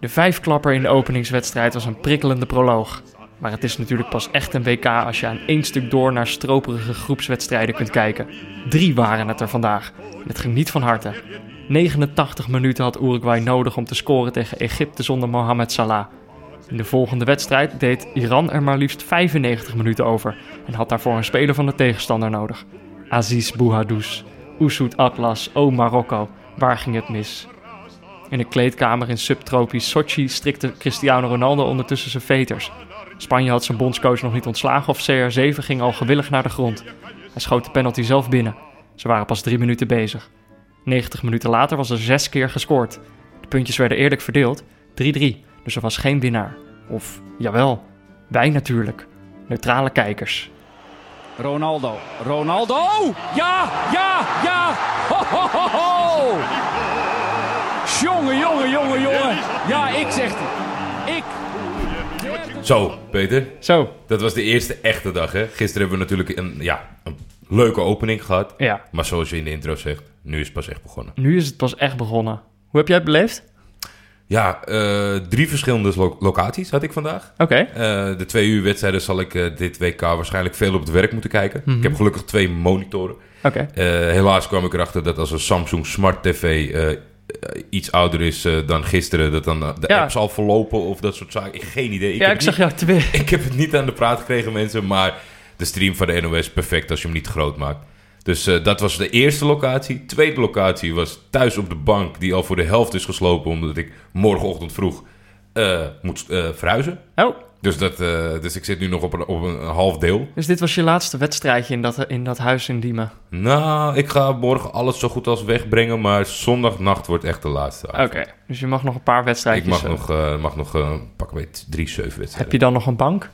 De vijfklapper in de openingswedstrijd was een prikkelende proloog. Maar het is natuurlijk pas echt een WK als je aan één stuk door naar stroperige groepswedstrijden kunt kijken. Drie waren het er vandaag. En het ging niet van harte. 89 minuten had Uruguay nodig om te scoren tegen Egypte zonder Mohamed Salah. In de volgende wedstrijd deed Iran er maar liefst 95 minuten over en had daarvoor een speler van de tegenstander nodig. Aziz Bouhadouz, Oussoud Atlas, O Marokko, waar ging het mis? In de kleedkamer in subtropisch Sochi strikte Cristiano Ronaldo ondertussen zijn veters. Spanje had zijn bondscoach nog niet ontslagen of CR7 ging al gewillig naar de grond. Hij schoot de penalty zelf binnen. Ze waren pas drie minuten bezig. 90 minuten later was er zes keer gescoord. De puntjes werden eerlijk verdeeld, 3-3, dus er was geen winnaar. Of, jawel, wij natuurlijk. Neutrale kijkers. Ronaldo. Ronaldo! Ja, ja, ja! Ho, ho, ho, ho! Jongen, jongen, jongen, jongen. Ja, ik zeg het. Ik. Zo, Peter. Zo, Dat was de eerste echte dag, hè? Gisteren hebben we natuurlijk een, ja, een leuke opening gehad. ja, Maar zoals je in de intro zegt, nu is het pas echt begonnen. nu is het pas echt begonnen. Hoe heb jij het beleefd? Ja, eh, drie verschillende lo- locaties had ik vandaag. Oké. Eh, de twee uur wedstrijden zal ik eh, dit WK waarschijnlijk veel op het werk moeten kijken. Mhm. Ik heb gelukkig twee monitoren. Oké. Eh, helaas kwam ik erachter dat als een Samsung Smart TV iets ouder is eh, dan gisteren, dat dan eh, de Ja. app zal verlopen of dat soort zaken. Ik geen idee. Ja, heb ik zag jou twee. ik heb het niet aan de praat gekregen, mensen, maar de stream van de NOS is perfect als je hem niet groot maakt. Dus eh, dat was de eerste locatie. Tweede locatie was thuis op de bank, die al voor de helft is geslopen, omdat ik morgenochtend vroeg eh, moet eh, verhuizen. Oh, Dus, dat, eh, dus ik zit nu nog op een, op een half deel. dus dit was je laatste wedstrijdje in dat, in dat huis in Diemen. Nou, ik ga morgen alles zo goed als wegbrengen, maar zondagnacht wordt echt de laatste. Oké, dus je mag nog een paar Ik wedstrijdjes. mag eh, nog, eh mag nog eh, pak weet, drie, zeven Heb wedstrijden. je dan nog een bank?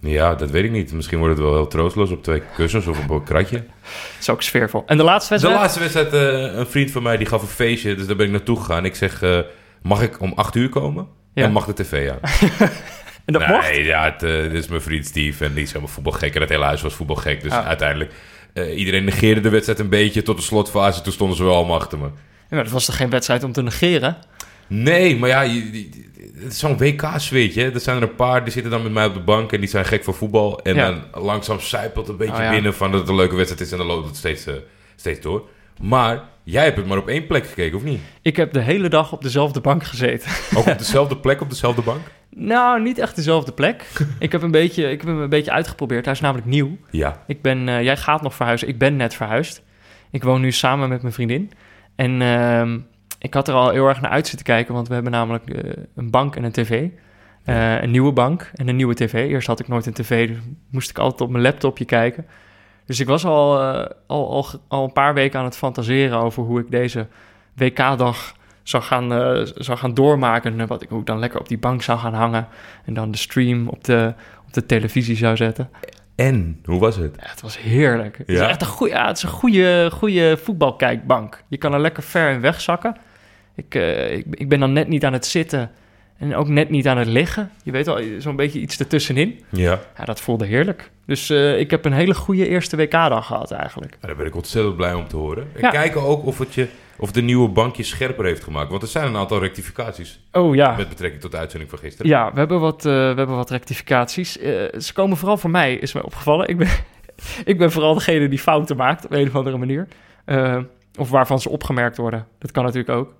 Ja, dat weet ik niet. Misschien wordt het wel heel troosteloos op twee kussens of op een kratje. Dat is ook sfeervol. En de laatste De wedstrijd? laatste wedstrijd, een vriend van mij die gaf een feestje, dus daar ben ik naartoe gegaan. Ik zeg, mag ik om acht uur komen? Ja. En mag de tv aan? En dat nee, mocht? ja, het, eh, dit is mijn vriend Steve en die is helemaal voetbalgek. En het hele huis was voetbalgek, dus Ah. uiteindelijk... eh, iedereen negeerde de wedstrijd een beetje tot de slotfase. Toen stonden ze wel allemaal achter me. Ja, maar dat was toch geen wedstrijd om te negeren? Nee, maar ja, je- je- het is zo'n WK-zweetje. Er zijn er een paar die zitten dan met mij op de bank en die zijn gek voor voetbal. En Ja. dan langzaam zijpelt een beetje Oh, ja. binnen van dat het een leuke wedstrijd is en dan loopt het steeds, eh, steeds door. Maar jij hebt het maar op één plek gekeken, of niet? Ik heb de hele dag op dezelfde bank gezeten. Ook op dezelfde plek, op dezelfde bank? nou, niet echt dezelfde plek. ik, heb een beetje, ik heb hem een beetje uitgeprobeerd. Hij is namelijk nieuw. Ja. Ik ben, eh, jij gaat nog verhuizen. Ik ben net verhuisd. Ik woon nu samen met mijn vriendin. En ehm, ik had er al heel erg naar uit zitten kijken, want we hebben namelijk eh, een bank en een tv. Eh, een nieuwe bank en een nieuwe tv. Eerst had ik nooit een tv, dus moest ik altijd op mijn laptopje kijken. Dus ik was al, eh, al, al, al een paar weken aan het fantaseren over hoe ik deze WK-dag zou gaan, eh, zou gaan doormaken. En wat ik, hoe ik dan lekker op die bank zou gaan hangen. En dan de stream op de, op de televisie zou zetten. En, hoe was het? Ja, het was heerlijk. Het is Ja? echt een goede, ja, het is een goede, goede voetbalkijkbank. Je kan er lekker ver in wegzakken. Ik, eh, ik, ik ben dan net niet aan het zitten en ook net niet aan het liggen. Je weet wel, zo'n beetje iets ertussenin. Ja. Ja, dat voelde heerlijk. Dus eh, ik heb een hele goede eerste WK-dag gehad eigenlijk. Daar ben ik ontzettend blij om te horen. En Ja. kijken ook of, het je, of de nieuwe bank je scherper heeft gemaakt. Want er zijn een aantal rectificaties Oh ja. met betrekking tot de uitzending van gisteren. Ja, we hebben wat, eh, we hebben wat rectificaties. Eh, ze komen vooral voor mij, is mij opgevallen. Ik ben, ik ben vooral degene die fouten maakt op een of andere manier. Of waarvan ze opgemerkt worden. Dat kan natuurlijk ook.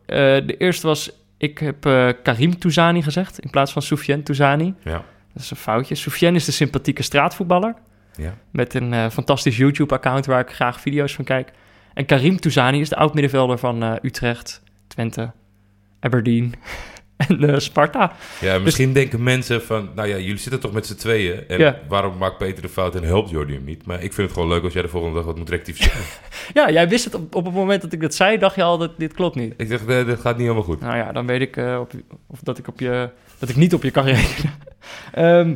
De eerste was, ik heb eh, Karim Touzani gezegd in plaats van Soufiane Touzani. Ja. Dat is een foutje. Soufiane is de sympathieke straatvoetballer. Ja. Met een eh, fantastisch YouTube-account waar ik graag video's van kijk. En Karim Touzani is de oud-middenvelder van eh, Utrecht, Twente, Aberdeen en eh, Sparta. Ja, misschien denken mensen van, nou ja, jullie zitten toch met z'n tweeën. En Ja. waarom maakt Peter de fout en helpt Jordi hem niet? Maar ik vind het gewoon leuk als jij de volgende dag wat moet rectificeren. Ja, jij wist het op, op het moment dat ik dat zei, dacht je al dat dit klopt niet. ik dacht, nee, dat gaat niet helemaal goed. Nou ja, dan weet ik eh, op, of dat ik op je dat ik niet op je kan rekenen. Ehm,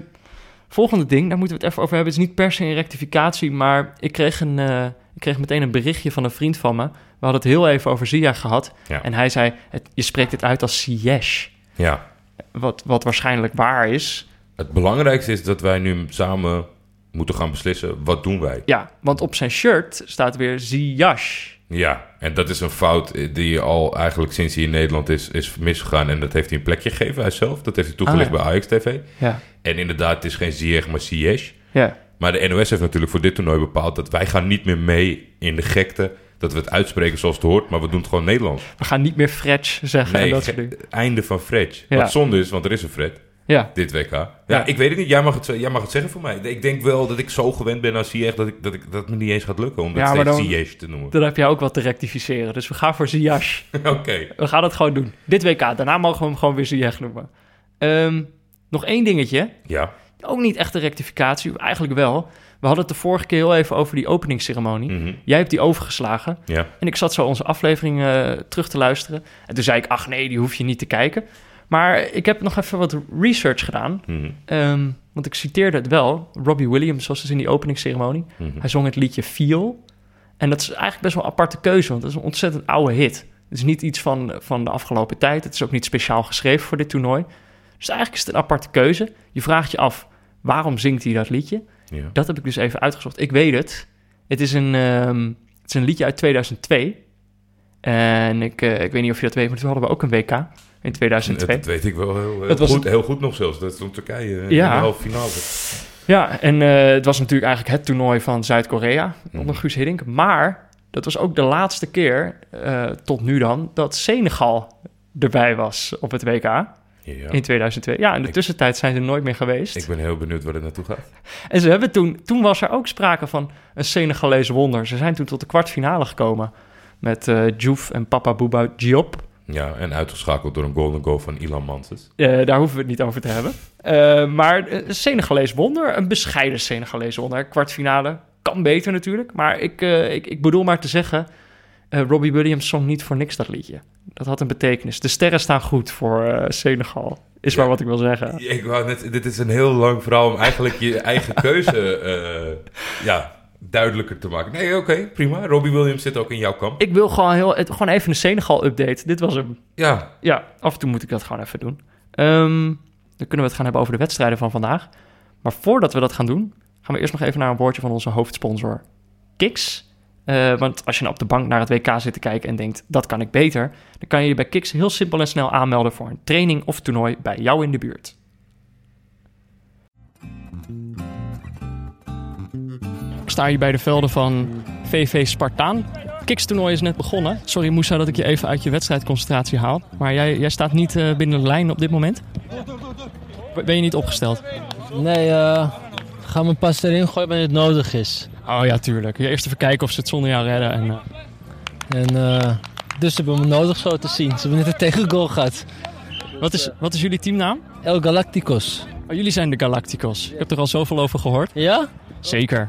volgende ding, daar moeten we het even over hebben. Het is niet per se een rectificatie, maar ik kreeg, een, eh, ik kreeg meteen een berichtje van een vriend van me. We hadden het heel even over Ziyech gehad. Ja. En hij zei, het, je spreekt het uit als Ziyech. Ja. Wat, wat waarschijnlijk waar is. Het belangrijkste is dat wij nu samen moeten gaan beslissen, wat doen wij? Ja, want op zijn shirt staat weer Ziyech. Ja, en dat is een fout die al eigenlijk sinds hij in Nederland is, is misgegaan. En dat heeft hij een plekje gegeven, hij zelf. Dat heeft hij toegelicht Ah, ja. bij Ajax TV. Ja. En inderdaad, het is geen Ziyech, maar Ziyech. Ja. Maar de NOS heeft natuurlijk voor dit toernooi bepaald... dat wij gaan niet meer mee in de gekte... dat we het uitspreken zoals het hoort... maar we doen het gewoon Nederlands. We gaan niet meer Fretch zeggen en Nee, dat ge- soort dingen. einde van Fred. Ja. Wat zonde is, want er is een Fred, Ja. dit WK. Ja, Ja. ik weet het niet. Jij mag het, jij mag het zeggen voor mij. Ik denk wel dat ik zo gewend ben aan Ziyech... dat, ik, dat, ik, dat het me niet eens gaat lukken om dat Ja, steeds Ziyech te noemen. Dan heb jij ook wat te rectificeren. Dus we gaan voor Ziyech. Oké. We gaan het gewoon doen. Dit WK. Daarna mogen we hem gewoon weer Ziyech noemen. Ehm, nog één dingetje. Ja. Ook niet echt een rectificatie. Eigenlijk wel. We hadden het de vorige keer heel even over die openingsceremonie. Mhm. Jij hebt die overgeslagen. Ja. En ik zat zo onze aflevering eh, terug te luisteren. En toen zei ik, ach nee, die hoef je niet te kijken. Maar ik heb nog even wat research gedaan. Mhm. Ehm, want ik citeerde het wel. Robbie Williams was dus in die openingsceremonie. Mhm. Hij zong het liedje Feel. En dat is eigenlijk best wel een aparte keuze, want dat is een ontzettend oude hit. Het is niet iets van, van de afgelopen tijd. Het is ook niet speciaal geschreven voor dit toernooi. Dus eigenlijk is het een aparte keuze. Je vraagt je af, waarom zingt hij dat liedje? Ja. Dat heb ik dus even uitgezocht. Ik weet het. Het is een, ehm, het is een liedje uit 2002. En ik, eh, ik weet niet of je dat weet, maar toen hadden we ook een WK in 2002. Dat weet ik wel heel, was goed, een- heel goed nog zelfs. Dat stond Turkije eh, Ja. in de halve finale. Ja, en eh, het was natuurlijk eigenlijk het toernooi van Zuid-Korea Mhm. onder Guus Hiddink. Maar dat was ook de laatste keer, eh, tot nu dan, dat Senegal erbij was op het WK Ja. in 2002. Ja, in de Ik- tussentijd zijn ze nooit meer geweest. Ik ben heel benieuwd waar het naartoe gaat. En ze hebben toen, toen was er ook sprake van een Senegalese wonder. Ze zijn toen tot de kwartfinale gekomen met Diouf en Papa Bouba Diop. Ja, en uitgeschakeld door een golden goal van Ilan Manses. Eh, daar hoeven we het niet over te hebben. Eh, maar een Senegalees wonder, een bescheiden Senegalees wonder. Kwartfinale kan beter natuurlijk. Maar ik, ik, ik bedoel maar te zeggen, eh, Robbie Williams zong niet voor niks dat liedje. Dat had een betekenis. De sterren staan goed voor eh, Senegal. Is Ja. maar wat ik wil zeggen. Ik wou net, dit is een heel lang verhaal om eigenlijk je eigen keuze eh, ja, duidelijker te maken. Nee, oké, prima. Robbie Williams zit ook in jouw kamp. Ik wil gewoon, heel, het, gewoon even een Senegal-update. Dit was hem. Ja, Ja, af en toe moet ik dat gewoon even doen. Ehm, dan kunnen we het gaan hebben over de wedstrijden van vandaag. Maar voordat we dat gaan doen, gaan we eerst nog even naar een woordje van onze hoofdsponsor, Kiks. Eh, want als je nou op de bank naar het WK zit te kijken en denkt, dat kan ik beter, dan kan je je bij Kiks heel simpel en snel aanmelden voor een training of toernooi bij jou in de buurt. Ik sta hier bij de velden van VV Spartaan. Kiks-toernooi is net begonnen. Sorry Moussa dat ik je even uit je wedstrijdconcentratie haal. Maar jij, jij staat niet eh, binnen de lijn op dit moment. Ben je niet opgesteld? Nee, eh ga me pas erin gooien wanneer het nodig is. Oh ja, tuurlijk. Ja, eerst even kijken of ze het zonder jou redden. En, eh, En eh, dus ze hebben me nodig zo te zien. Ze hebben net een tegengoal gehad. wat, is, wat is jullie teamnaam? El Galacticos. Oh, jullie zijn de Galacticos. Ik heb er al zoveel over gehoord. Ja? Zeker.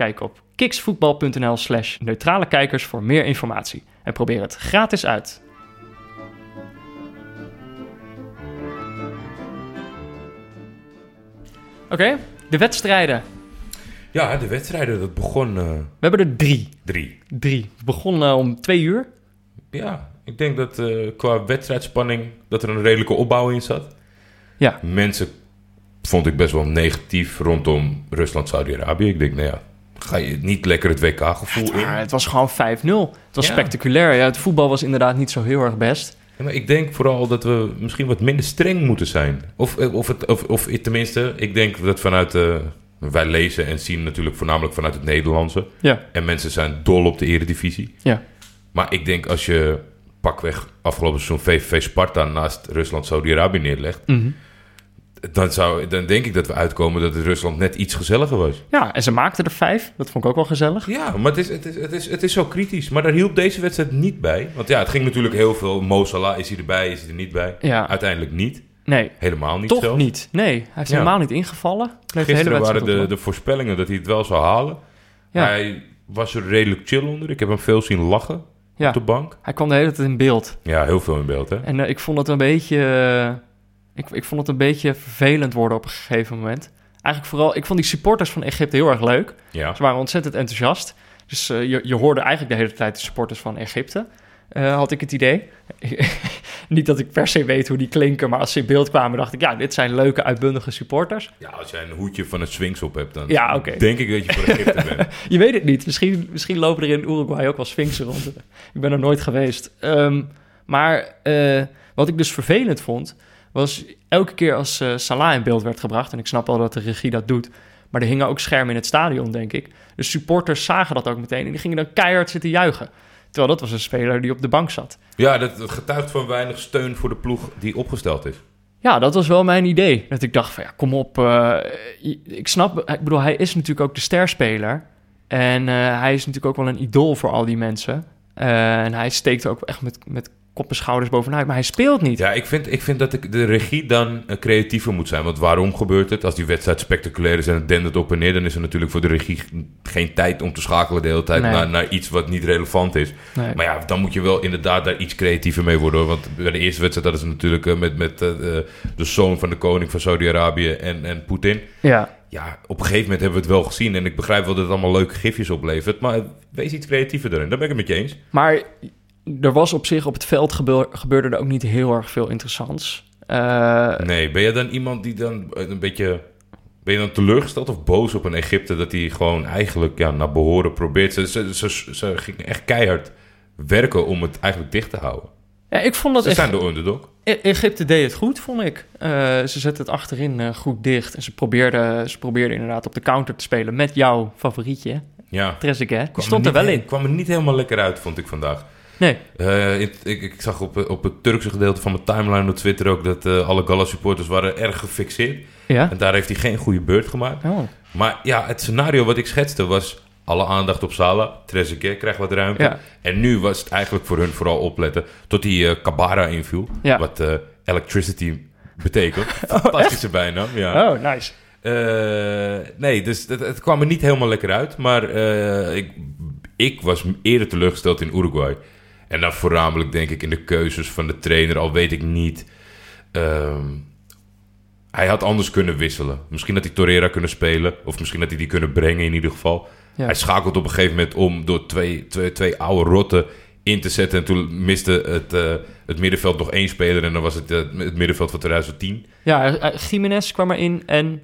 Kijk op kiksvoetbal.nl slash neutrale kijkers voor meer informatie. En probeer het gratis uit. Oké, de wedstrijden. ja de wedstrijden, dat begon eh, We hebben er drie. drie. Drie. Het begon eh, om twee uur. Ja, ik denk dat eh, qua wedstrijdspanning dat er een redelijke opbouw in zat. Ja. Mensen vond ik best wel negatief rondom Rusland-Saudi-Arabië. Ik denk, nou ja, ga je niet lekker het WK-gevoel in? Het was gewoon 5-0. Het was Ja. spectaculair. Ja, het voetbal was inderdaad niet zo heel erg best. Ja, maar ik denk vooral dat we misschien wat minder streng moeten zijn. Of, eh, of, het, of, of tenminste, ik denk dat vanuit... eh, wij lezen en zien natuurlijk voornamelijk vanuit het Nederlandse. Ja. En mensen zijn dol op de eredivisie. Ja. Maar ik denk als je pakweg afgelopen seizoen VVV Sparta naast Rusland Saudi-Arabië neerlegt... Mhm. Dan, zou, dan denk ik dat we uitkomen dat het Rusland net iets gezelliger was. Ja, en ze maakten er vijf. Dat vond ik ook wel gezellig. Ja, maar het is, het, is, het, is, het is zo kritisch. Maar daar hielp deze wedstrijd niet bij. Want ja, het ging natuurlijk heel veel. Mo Salah, is hij erbij, is hij er niet bij? Ja, Uiteindelijk niet. nee. Helemaal niet Toch niet. Nee, hij heeft Ja. helemaal niet ingevallen. Bleef Gisteren waren de, de voorspellingen dat hij het wel zou halen. Ja. Hij was er redelijk chill onder. Ik heb hem veel zien lachen Ja. op de bank. Hij kwam de hele tijd in beeld. Ja, heel veel in beeld, hè? En eh, ik vond het een beetje... eh, ik, ik vond het een beetje vervelend worden op een gegeven moment. Eigenlijk vooral... Ik vond die supporters van Egypte heel erg leuk. Ja. Ze waren ontzettend enthousiast. Dus eh, je, je hoorde eigenlijk de hele tijd de supporters van Egypte. eh, had ik het idee. Niet dat ik per se weet hoe die klinken, maar als ze in beeld kwamen, dacht ik, ja, dit zijn leuke, uitbundige supporters. Ja, als jij een hoedje van het Swings op hebt, dan Ja, oké. denk ik dat je voor Egypte bent. Je weet het niet. Misschien, misschien lopen er in Uruguay ook wel sphinxen rond. Ik ben er nooit geweest. Ehm, maar eh, wat ik dus vervelend vond, was elke keer als eh, Salah in beeld werd gebracht, en ik snap wel dat de regie dat doet, maar er hingen ook schermen in het stadion, denk ik. De supporters zagen dat ook meteen en die gingen dan keihard zitten juichen. Terwijl dat was een speler die op de bank zat. Ja, dat, getuigt van weinig steun voor de ploeg die opgesteld is. Ja, dat was wel mijn idee. Dat ik dacht van ja, kom op. eh, ik snap, ik bedoel, hij is natuurlijk ook de sterspeler. En eh, hij is natuurlijk ook wel een idool voor al die mensen. Eh, en hij steekt ook echt met, met kop en schouders bovenuit. Maar hij speelt niet. Ja, ik vind, ik vind dat de, de regie dan eh, creatiever moet zijn. Want waarom gebeurt het? Als die wedstrijd spectaculair is en het dendert op en neer... dan is er natuurlijk voor de regie geen tijd om te schakelen de hele tijd... Nee. Naar, naar iets wat niet relevant is. Nee. Maar ja, dan moet je wel inderdaad daar iets creatiever mee worden. hoor. Want bij de eerste wedstrijd hadden ze natuurlijk eh, met, met eh, de zoon van de koning van Saudi-Arabië en, en Poetin. Ja. Ja, op een gegeven moment hebben we het wel gezien. En ik begrijp wel dat het allemaal leuke gifjes oplevert. Maar wees iets creatiever erin. Daar ben ik het met je eens. Maar er was op zich op het veld gebeur- gebeurde er ook niet heel erg veel interessants. Eh, Nee, ben je dan iemand die dan een beetje... Ben je dan teleurgesteld of boos op een Egypte... dat hij gewoon eigenlijk ja, naar behoren probeert? Ze, ze, ze, ze gingen echt keihard werken om het eigenlijk dicht te houden. ja, ik vond dat Ze zijn de underdog. E- Egypte deed het goed, vond ik. Eh, ze zetten het achterin eh, goed dicht. En ze probeerden, ze probeerden inderdaad op de counter te spelen met jouw favorietje, Ja. Trezeguet. Die stond er wel in. kwam er niet helemaal lekker uit, vond ik vandaag. Nee, Eh, ik, ik, ik zag op, op het Turkse gedeelte van mijn timeline op Twitter ook... dat eh, alle Gala-supporters waren erg gefixeerd. ja. En daar heeft hij geen goede beurt gemaakt. Oh. Maar ja, het scenario wat ik schetste was... alle aandacht op Salah. Trezeguet krijgt wat ruimte. Ja. En nu was het eigenlijk voor hun vooral opletten... tot die eh Kabara inviel. Ja. Wat electricity betekent. Fantastische bijnaam, ja. oh, nice. Nee, dus het, het kwam er niet helemaal lekker uit. Maar ik, ik was eerder teleurgesteld in Uruguay. En dan voornamelijk denk ik in de keuzes van de trainer. Al weet ik niet... ehm, hij had anders kunnen wisselen. Misschien had hij Torreira kunnen spelen. Of misschien had hij die kunnen brengen in ieder geval. Ja. Hij schakelt op een gegeven moment om door twee, twee, twee oude rotten in te zetten. En toen miste het, eh, het middenveld nog één speler. En dan was het eh, het middenveld van 2010. Ja, eh, Jiménez kwam erin en...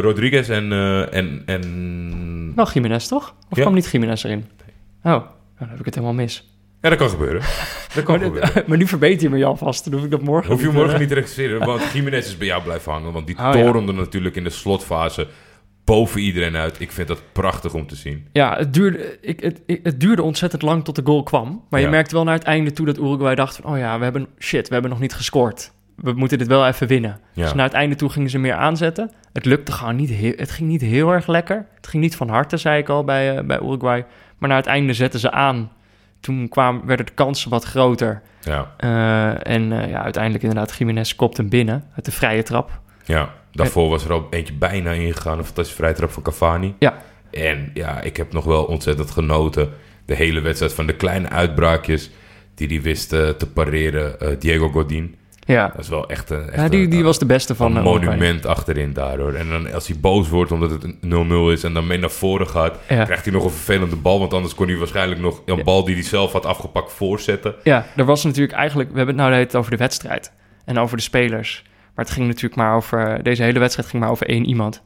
Rodriguez en, en, en... Wel Jiménez, toch? Of Ja. kwam niet Jiménez erin? Oh, nou, dan heb ik het helemaal mis. Ja, dat kan gebeuren. Dat kan Maar, gebeuren. maar nu verbeter je me je alvast. Dan hoef ik dat morgen Hoef je niet, morgen eh, niet te recenseren, want Jiménez is bij jou blijven hangen. Want die Oh, ja. torende natuurlijk in de slotfase boven iedereen uit. Ik vind dat prachtig om te zien. Ja, het duurde, ik, het, het duurde ontzettend lang tot de goal kwam. Maar je merkte wel naar het einde toe dat Uruguay dacht van... oh ja, we hebben, shit, we hebben nog niet gescoord. We moeten dit wel even winnen. Ja. Dus naar het einde toe gingen ze meer aanzetten. Het lukte gewoon niet, heel, het ging niet heel erg lekker. Het ging niet van harte, zei ik al, bij, eh, bij Uruguay. Maar naar het einde zetten ze aan. Toen kwamen, werden de kansen wat groter. Ja, Eh, en eh, ja, uiteindelijk inderdaad, Jiménez kopt hem binnen uit de vrije trap. ja. Daarvoor was er al eentje bijna ingegaan. Een fantastische vrijtrap van Cavani. Ja. En ja, ik heb nog wel ontzettend genoten. De hele wedstrijd van de kleine uitbraakjes die hij wist eh, te pareren. Diego Godin. Ja, Dat is wel echt een, echt ja die, een- die was de beste van een eh, monument achterin daardoor. En dan als hij boos wordt omdat het een 0-0 is en dan mee naar voren gaat, Ja. krijgt hij nog een vervelende bal. Want anders kon hij waarschijnlijk nog een Ja. bal die hij zelf had afgepakt voorzetten. Ja, er was natuurlijk eigenlijk... We hebben het nou tijd over de wedstrijd en over de spelers. Maar het ging natuurlijk maar over... Deze hele wedstrijd ging maar over één iemand.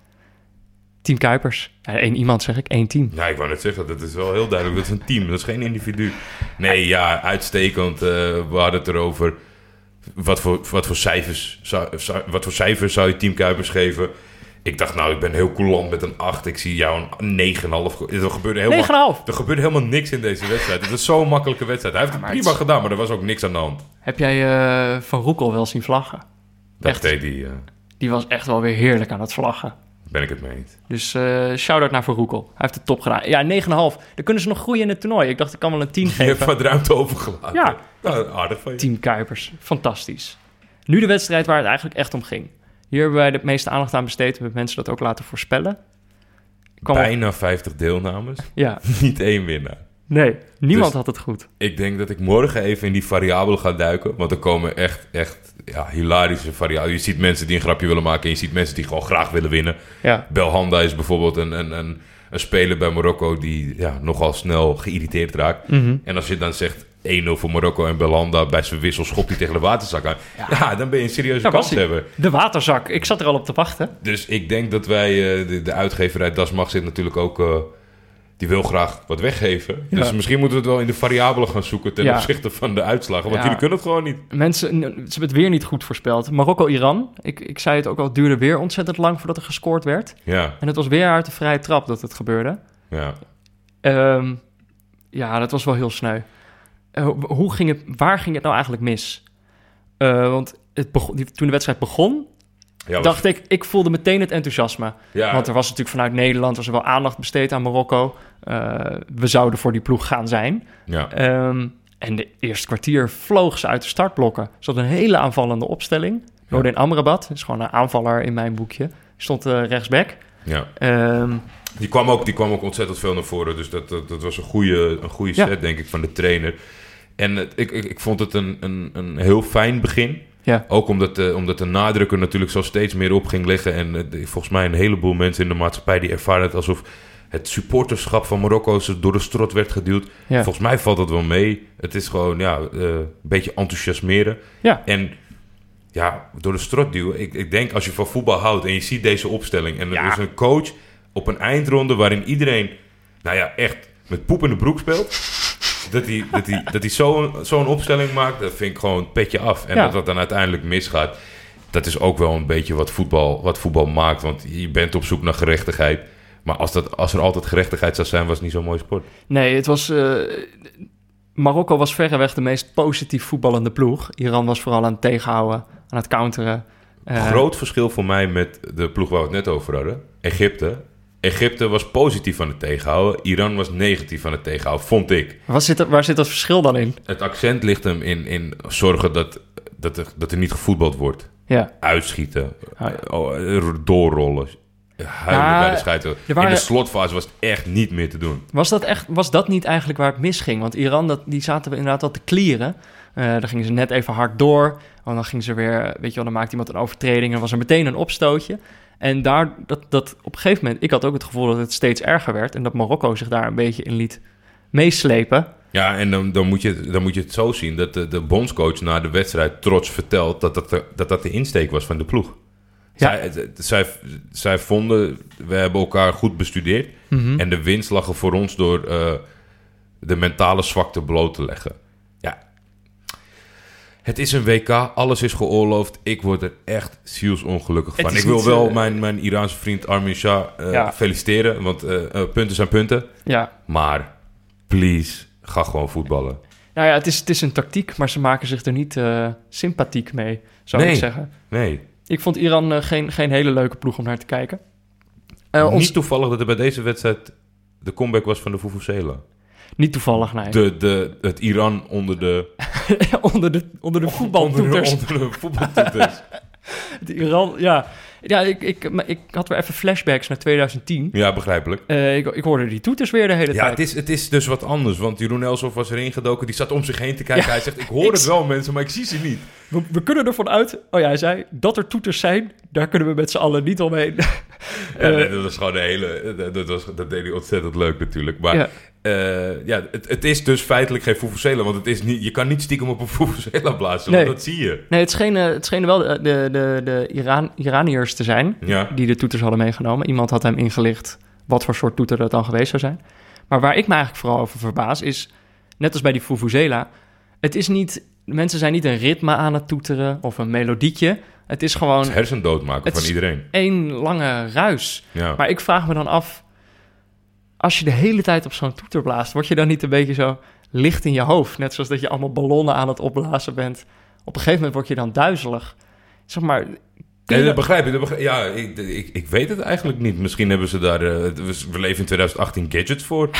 Team Kuipers. Ja, één iemand zeg ik, één team. Ja, ik wou net zeggen, dat is wel heel duidelijk. Dat is een team, dat is geen individu. Nee, ja, uitstekend. eh, we hadden het erover. Wat voor, wat, voor cijfers zou, wat voor cijfers zou je Team Kuipers geven? Ik dacht, nou, ik ben heel coulant met een 8. Ik zie jou een 9,5. ge- Er gebeurde helemaal, 9,5. er gebeurde helemaal niks in deze wedstrijd. Het was zo'n makkelijke wedstrijd. Hij heeft het prima het- gedaan, maar er was ook niks aan de hand. Heb jij eh, Van Roekel wel zien vlaggen? Dat Echt? deed hij, eh, Die was echt wel weer heerlijk aan het vlaggen. Ben ik het mee. Dus eh shout-out naar Van Roekel. Hij heeft het top gedaan. Ja, 9,5. Dan kunnen ze nog groeien in het toernooi. Ik dacht, ik kan wel een 10 Je hebt geven. wat ruimte overgelaten. Ja. Nou, aardig van je. Team Kuipers. Fantastisch. Nu de wedstrijd waar het eigenlijk echt om ging. Hier hebben wij de meeste aandacht aan besteed. Hebben mensen dat ook laten voorspellen. kwam op- Bijna 50 deelnames. ja, Niet één winnaar. Nee, niemand Dus- had het goed. Ik denk dat ik morgen even in die variabelen ga duiken. Want er komen echt, echt ja, hilarische variabelen. Je ziet mensen die een grapje willen maken. En je ziet mensen die gewoon graag willen winnen. Ja, Belhanda is bijvoorbeeld een, een, een, een speler bij Marokko... die ja, nogal snel geïrriteerd raakt. Mhm. En als je dan zegt 1-0 voor Marokko en Belhanda... bij zijn wissel schopt hij tegen de waterzak aan. Ja, dan ben je een serieuze kans hij. hebben. de waterzak. Ik zat er al op te wachten. Dus ik denk dat wij... eh, de, de uitgeverij Das Mag zit natuurlijk ook... die wil graag wat weggeven. Ja. Dus misschien moeten we het wel in de variabelen gaan zoeken... ten Ja. opzichte van de uitslagen. Want Ja. jullie kunnen het gewoon niet. Mensen, ze hebben het weer niet goed voorspeld. Marokko-Iran. Ik, ik zei het ook al, het duurde weer ontzettend lang voordat er gescoord werd. Ja, En het was weer uit de vrije trap dat het gebeurde. ja. Ehm, ja, dat was wel heel sneu. Eh, hoe ging het, waar ging het nou eigenlijk mis? Eh, want het begon, die- toen de wedstrijd begon, ja dacht ik, ik voelde meteen het enthousiasme. ja, Want er was natuurlijk vanuit Nederland was er wel aandacht besteed aan Marokko. Eh, we zouden voor die ploeg gaan zijn. ja. Ehm, en de eerste kwartier vloog ze uit de startblokken. Ze had een hele aanvallende opstelling. Nordin Amrabat, is gewoon een aanvaller in mijn boekje. Stond eh, rechtsback. ja. Ehm, Die, kwam ook, die kwam ook ontzettend veel naar voren. Dus dat, dat, dat was een goede, een goede set, denk ik, van de trainer. En het- ik, ik, ik vond het een, een, een heel fijn begin. Ja, Ook omdat de, omdat de nadruk er natuurlijk zo steeds meer op ging liggen. En eh, volgens mij een heleboel mensen in de maatschappij... die ervaren het alsof het supporterschap van Marokko... door de strot werd geduwd. ja. Volgens mij valt dat wel mee. Het is gewoon ja, eh, een beetje enthousiasmeren. Ja. En ja, door de strot duwen. Ik, ik denk als je van voetbal houdt en je ziet deze opstelling... en er Ja. is een coach op een eindronde waarin iedereen... nou ja, echt met poep in de broek speelt... dat hij, dat hij, dat hij zo'n zo'n opstelling maakt, dat vind ik gewoon petje af. En Ja. dat dat dan uiteindelijk misgaat... dat is ook wel een beetje wat voetbal, wat voetbal maakt. Want je bent op zoek naar gerechtigheid... Maar als, dat, als er altijd gerechtigheid zou zijn, was het niet zo'n mooi sport. Nee, het was... eh, Marokko was verreweg de meest positief voetballende ploeg. Iran was vooral aan het tegenhouden, aan het counteren. Eh, Groot verschil voor mij met de ploeg waar we het net over hadden. Egypte. Egypte was positief aan het tegenhouden. Iran was negatief aan het tegenhouden, vond ik. Waar zit, dat, waar zit dat verschil dan in? Het accent ligt hem in, in zorgen dat, dat, er, dat er niet gevoetbald wordt. Ja, Uitschieten. Ah, oh, er doorrollen. Huilen bij de scheidsrechter. er waren- In de slotfase was het echt niet meer te doen. was dat, echt, was dat niet eigenlijk waar het misging? Want Iran, dat, die zaten we inderdaad wel te klieren. Eh dan gingen ze net even hard door. En dan gingen ze weer, weet je wel, dan maakte iemand een overtreding. En was er meteen een opstootje. En daar, dat, dat op een gegeven moment, ik had ook het gevoel dat het steeds erger werd. En dat Marokko zich daar een beetje in liet meeslepen. Ja, en dan, dan, moet, je, dan moet je het zo zien dat de, de bondscoach na de wedstrijd trots vertelt dat dat, de, dat dat de insteek was van de ploeg. Ja. Zij, zij, zij vonden, we hebben elkaar goed bestudeerd. Mhm. En de winst lag er voor ons door eh, de mentale zwakte bloot te leggen. Het is een WK, alles is geoorloofd. Ik word er echt zielsongelukkig van. Ik wil niet, wel eh, mijn, mijn Iraanse vriend Armin Shah eh, Ja. feliciteren. Want eh, punten zijn punten. Ja, Maar please, ga gewoon voetballen. nou ja, het is, het is een tactiek, maar ze maken zich er niet sympathiek mee, zou Nee. ik zeggen. Nee, Ik vond Iran geen, geen hele leuke ploeg om naar te kijken. Ons, niet toevallig dat er bij deze wedstrijd de comeback was van de Vuvuzela. Niet toevallig, nee. De, de, het Iran onder de, onder de, onder de voetbaltoeters. onder de, onder de voetbaltoeters. De Iran, ja. Ja, ik, ik, maar ik had weer even flashbacks naar 2010. ja, begrijpelijk. Eh, ik, ik hoorde die toeters weer de hele Ja, tijd. het is, het is dus wat anders. Want Jeroen Elsof was erin gedoken. Die zat om zich heen te kijken. Ja. Hij zegt, ik hoor Ik- het wel mensen, maar ik zie ze niet. We, we kunnen ervan uit, oh ja, hij zei, dat er toeters zijn, daar kunnen we met z'n allen niet omheen. Ja, Eh, nee, dat was gewoon de hele... Dat, dat was, dat deed hij ontzettend leuk natuurlijk. Maar Ja. ja, het, het is dus feitelijk geen Vuvuzela. Want het is niet, je kan niet stiekem op een Vuvuzela blazen. Nee. Want dat zie je. Nee, het scheen, eh, het scheen wel de, de, de, de Iran, Iraniërs te zijn Ja. die de toeters hadden meegenomen. Iemand had hem ingelicht wat voor soort toeter dat dan geweest zou zijn. Maar waar ik me eigenlijk vooral over verbaas is, net als bij die Vuvuzela, het is niet, mensen zijn niet een ritme aan het toeteren of een melodietje. Het is gewoon Het hersendood maken Het van is- iedereen. één lange ruis. Ja. Maar ik vraag me dan af, als je de hele tijd op zo'n toeter blaast, word je dan niet een beetje zo licht in je hoofd? Net zoals dat je allemaal ballonnen aan het opblazen bent. Op een gegeven moment word je dan duizelig. Zeg maar, Nee, dat begrijp ik. Dat begrijp- ja, ik, ik, ik weet het eigenlijk niet. Misschien hebben ze daar... eh, we, leven in 2018 gadgets voor.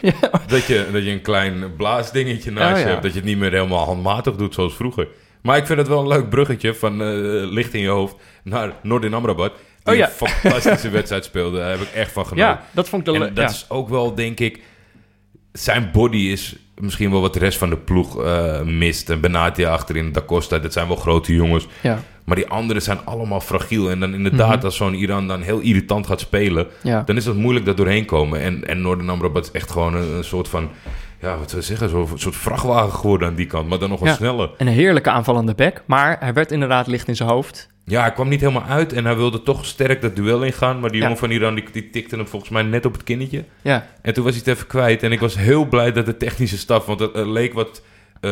Ja. dat, je, dat je een klein blaasdingetje naast Oh, je ja. hebt. Dat je het niet meer helemaal handmatig doet zoals vroeger. Maar ik vind het wel een leuk bruggetje van eh, licht in je hoofd naar Noordin Amrabat. Die Oh ja. een fantastische wedstrijd speelde. Daar heb ik echt van genoten. Ja, dat vond ik de En dat is ook wel, denk ik... Zijn body is misschien wel wat de rest van de ploeg eh, mist. En Benatia achterin, Da Costa, dat zijn wel grote jongens. Ja, Maar die anderen zijn allemaal fragiel. En dan inderdaad, Mhm. als zo'n Iran dan heel irritant gaat spelen... ja. dan is het moeilijk daar doorheen komen. En, en Noorden Amrabat is echt gewoon een, een soort van... Ja, wat zou je zeggen? Zo'n soort vrachtwagen geworden aan die kant. Maar dan nog wat Ja. sneller. Een heerlijke aanvallende back, maar hij werd inderdaad licht in zijn hoofd. Ja, hij kwam niet helemaal uit. En hij wilde toch sterk dat duel ingaan. Maar die Ja. jongen van Iran, die, die tikte hem volgens mij net op het kinnetje. Ja, En toen was hij het even kwijt. En ik was heel blij dat de technische staf... Want het leek wat eh,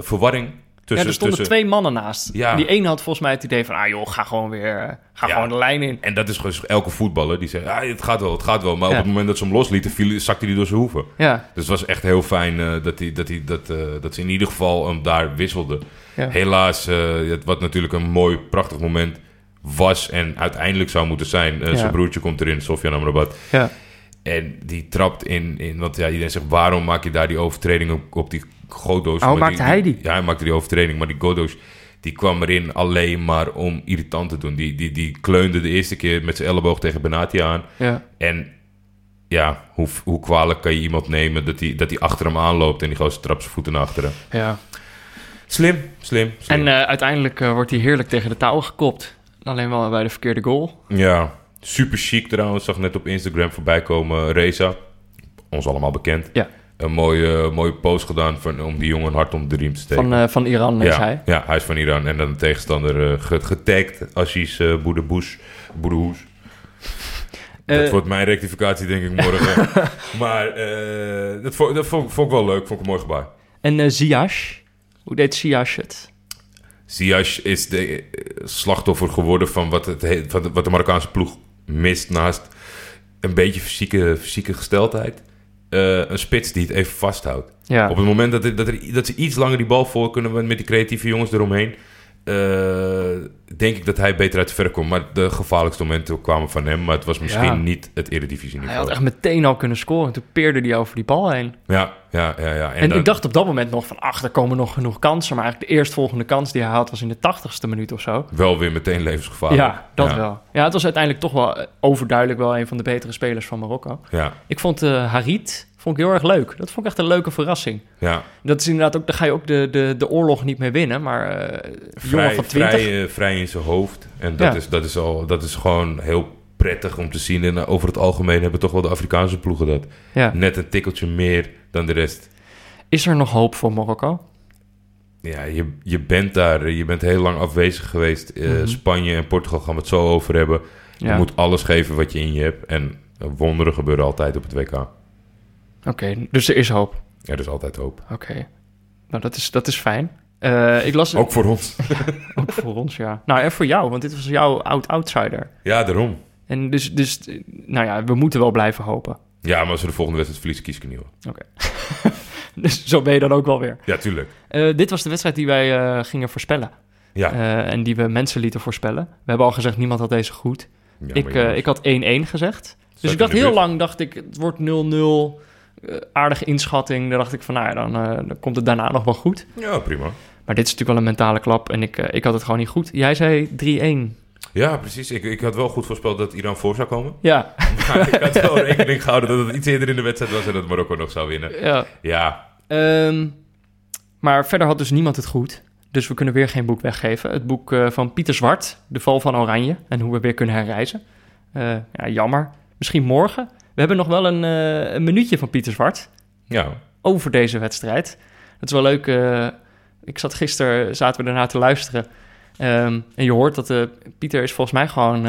verwarring tussen... ja er stonden tussen, twee mannen naast. Ja. Die ene had volgens mij het idee van, ah joh, ga gewoon weer, eh, ga Ja. gewoon de lijn in. En dat is gewoon elke voetballer die zegt... Ja, het gaat wel, het gaat wel. Maar op het moment dat ze hem loslieten, viel, zakte hij door zijn hoeven. Dus het was echt heel fijn eh, dat, hij, dat, hij, dat, eh, dat ze in ieder geval hem daar wisselden. Helaas, wat natuurlijk een mooi, prachtig moment was en uiteindelijk zou moeten zijn. Zijn broertje komt erin, Sofjan Amrabat. ja. En die trapt in, in want ja, iedereen zegt, waarom maak je daar die overtreding op, op die Godo's? Maakte hij die? Ja, hij maakte die overtreding, maar die Godo's, die kwam erin alleen maar om irritant te doen. Die, die, die kleunde de eerste keer met zijn elleboog tegen Benatia aan. ja. En ja, hoe, hoe kwalijk kan je iemand nemen dat hij dat die achter hem aanloopt en die gozer trapt zijn voeten naar achteren. ja. Slim, slim, slim. En eh, uiteindelijk eh, wordt hij heerlijk tegen de touw gekopt. Alleen wel bij de verkeerde goal. ja, super chic trouwens. Zag net op Instagram voorbij komen. Reza, ons allemaal bekend. Ja. Een mooie, mooie post gedaan van, om die jongen hart om de riem te steken. Van, eh, van Iran is ja, hij. ja, hij is van Iran. En dan de tegenstander eh, ge- getagd. Aziz uh, Boedehoes. Boedehoes. Dat Eh, wordt mijn rectificatie denk ik morgen. maar eh, dat, vond, dat vond, vond ik wel leuk. Vond ik een mooi gebaar. En eh Ziyech, hoe deed Ziyech het? Ziyech is de eh, slachtoffer geworden van wat, het, he- wat de- wat de Marokkaanse ploeg mist naast een beetje fysieke, fysieke gesteldheid. Eh, een spits die het even vasthoudt. Ja, Op het moment dat, er, dat, er, dat ze iets langer die bal voor kunnen met, die creatieve jongens eromheen, denk ik dat hij beter uit de verf komt. Maar de gevaarlijkste momenten kwamen van hem. Maar het was misschien Ja. niet het eredivisie hij niveau. had echt meteen al kunnen scoren. Toen peerde hij over die bal heen. Ja, ja, ja. ja. En, dan- ik dacht op dat moment nog van, ach, er komen nog genoeg kansen. Maar eigenlijk de eerstvolgende kans die hij had was in de tachtigste minuut of zo. wel weer meteen levensgevaarlijk. Ja, dat ja, wel. Ja, het was uiteindelijk toch wel eh, overduidelijk wel een van de betere spelers van Marokko. Ja, Ik vond eh Harit vond ik heel erg leuk. Dat vond ik echt een leuke verrassing. ja. Dat is inderdaad ook, daar ga je ook de, de, de oorlog niet mee winnen. Maar jongen vrij, van 20. vrij, eh, vrij in zijn hoofd. En dat, Ja. is, dat, is al, dat is gewoon heel prettig om te zien. En eh, over het algemeen hebben toch wel de Afrikaanse ploegen dat. Ja. Net een tikkeltje meer dan de rest. Is er nog hoop voor Marokko? Ja, je, je bent daar. Je bent heel lang afwezig geweest. Mhm. Spanje en Portugal gaan we het zo over hebben. Je Ja. moet alles geven wat je in je hebt. En wonderen gebeuren altijd op het WK. Oké, dus er is hoop. Er is altijd hoop. Oké. Nou, dat is, dat is fijn. Eh, ik las Ook voor ons. ook voor ons, ja. Nou, en voor jou, want dit was jouw oud-outsider. Ja, daarom. En dus, dus, nou ja, we moeten wel blijven hopen. Ja, maar als we de volgende wedstrijd verliezen, kies ik een nieuwe. Dus zo ben je dan ook wel weer. Ja, tuurlijk. Eh, dit was de wedstrijd die wij eh, gingen voorspellen. Ja. En die we mensen lieten voorspellen. We hebben al gezegd, niemand had deze goed. Ja, ik, ik had 1-1 gezegd. Dus zat ik dacht heel lang, dacht ik, het wordt 0-0. Eh, aardige inschatting. Dan dacht ik van, nou ja, dan, eh, dan komt het daarna nog wel goed. Ja, prima. Maar dit is natuurlijk wel een mentale klap. En ik, eh, ik had het gewoon niet goed. Jij zei 3-1. Ja, precies. Ik, ik had wel goed voorspeld dat Iran voor zou komen. Ja, Maar ik had wel rekening gehouden dat het iets eerder in de wedstrijd was en dat Marokko nog zou winnen. ja. Ja, Ehm, maar verder had dus niemand het goed. Dus we kunnen weer geen boek weggeven. Het boek van Pieter Zwart, De Val van Oranje en hoe we weer kunnen herreizen. Ja, jammer. Misschien morgen. We hebben nog wel een, eh, een minuutje van Pieter Zwart ja. over deze wedstrijd. Dat is wel leuk. eh, ik zat gisteren, zaten we ernaar te luisteren. Ehm, en je hoort dat eh, Pieter is volgens mij gewoon...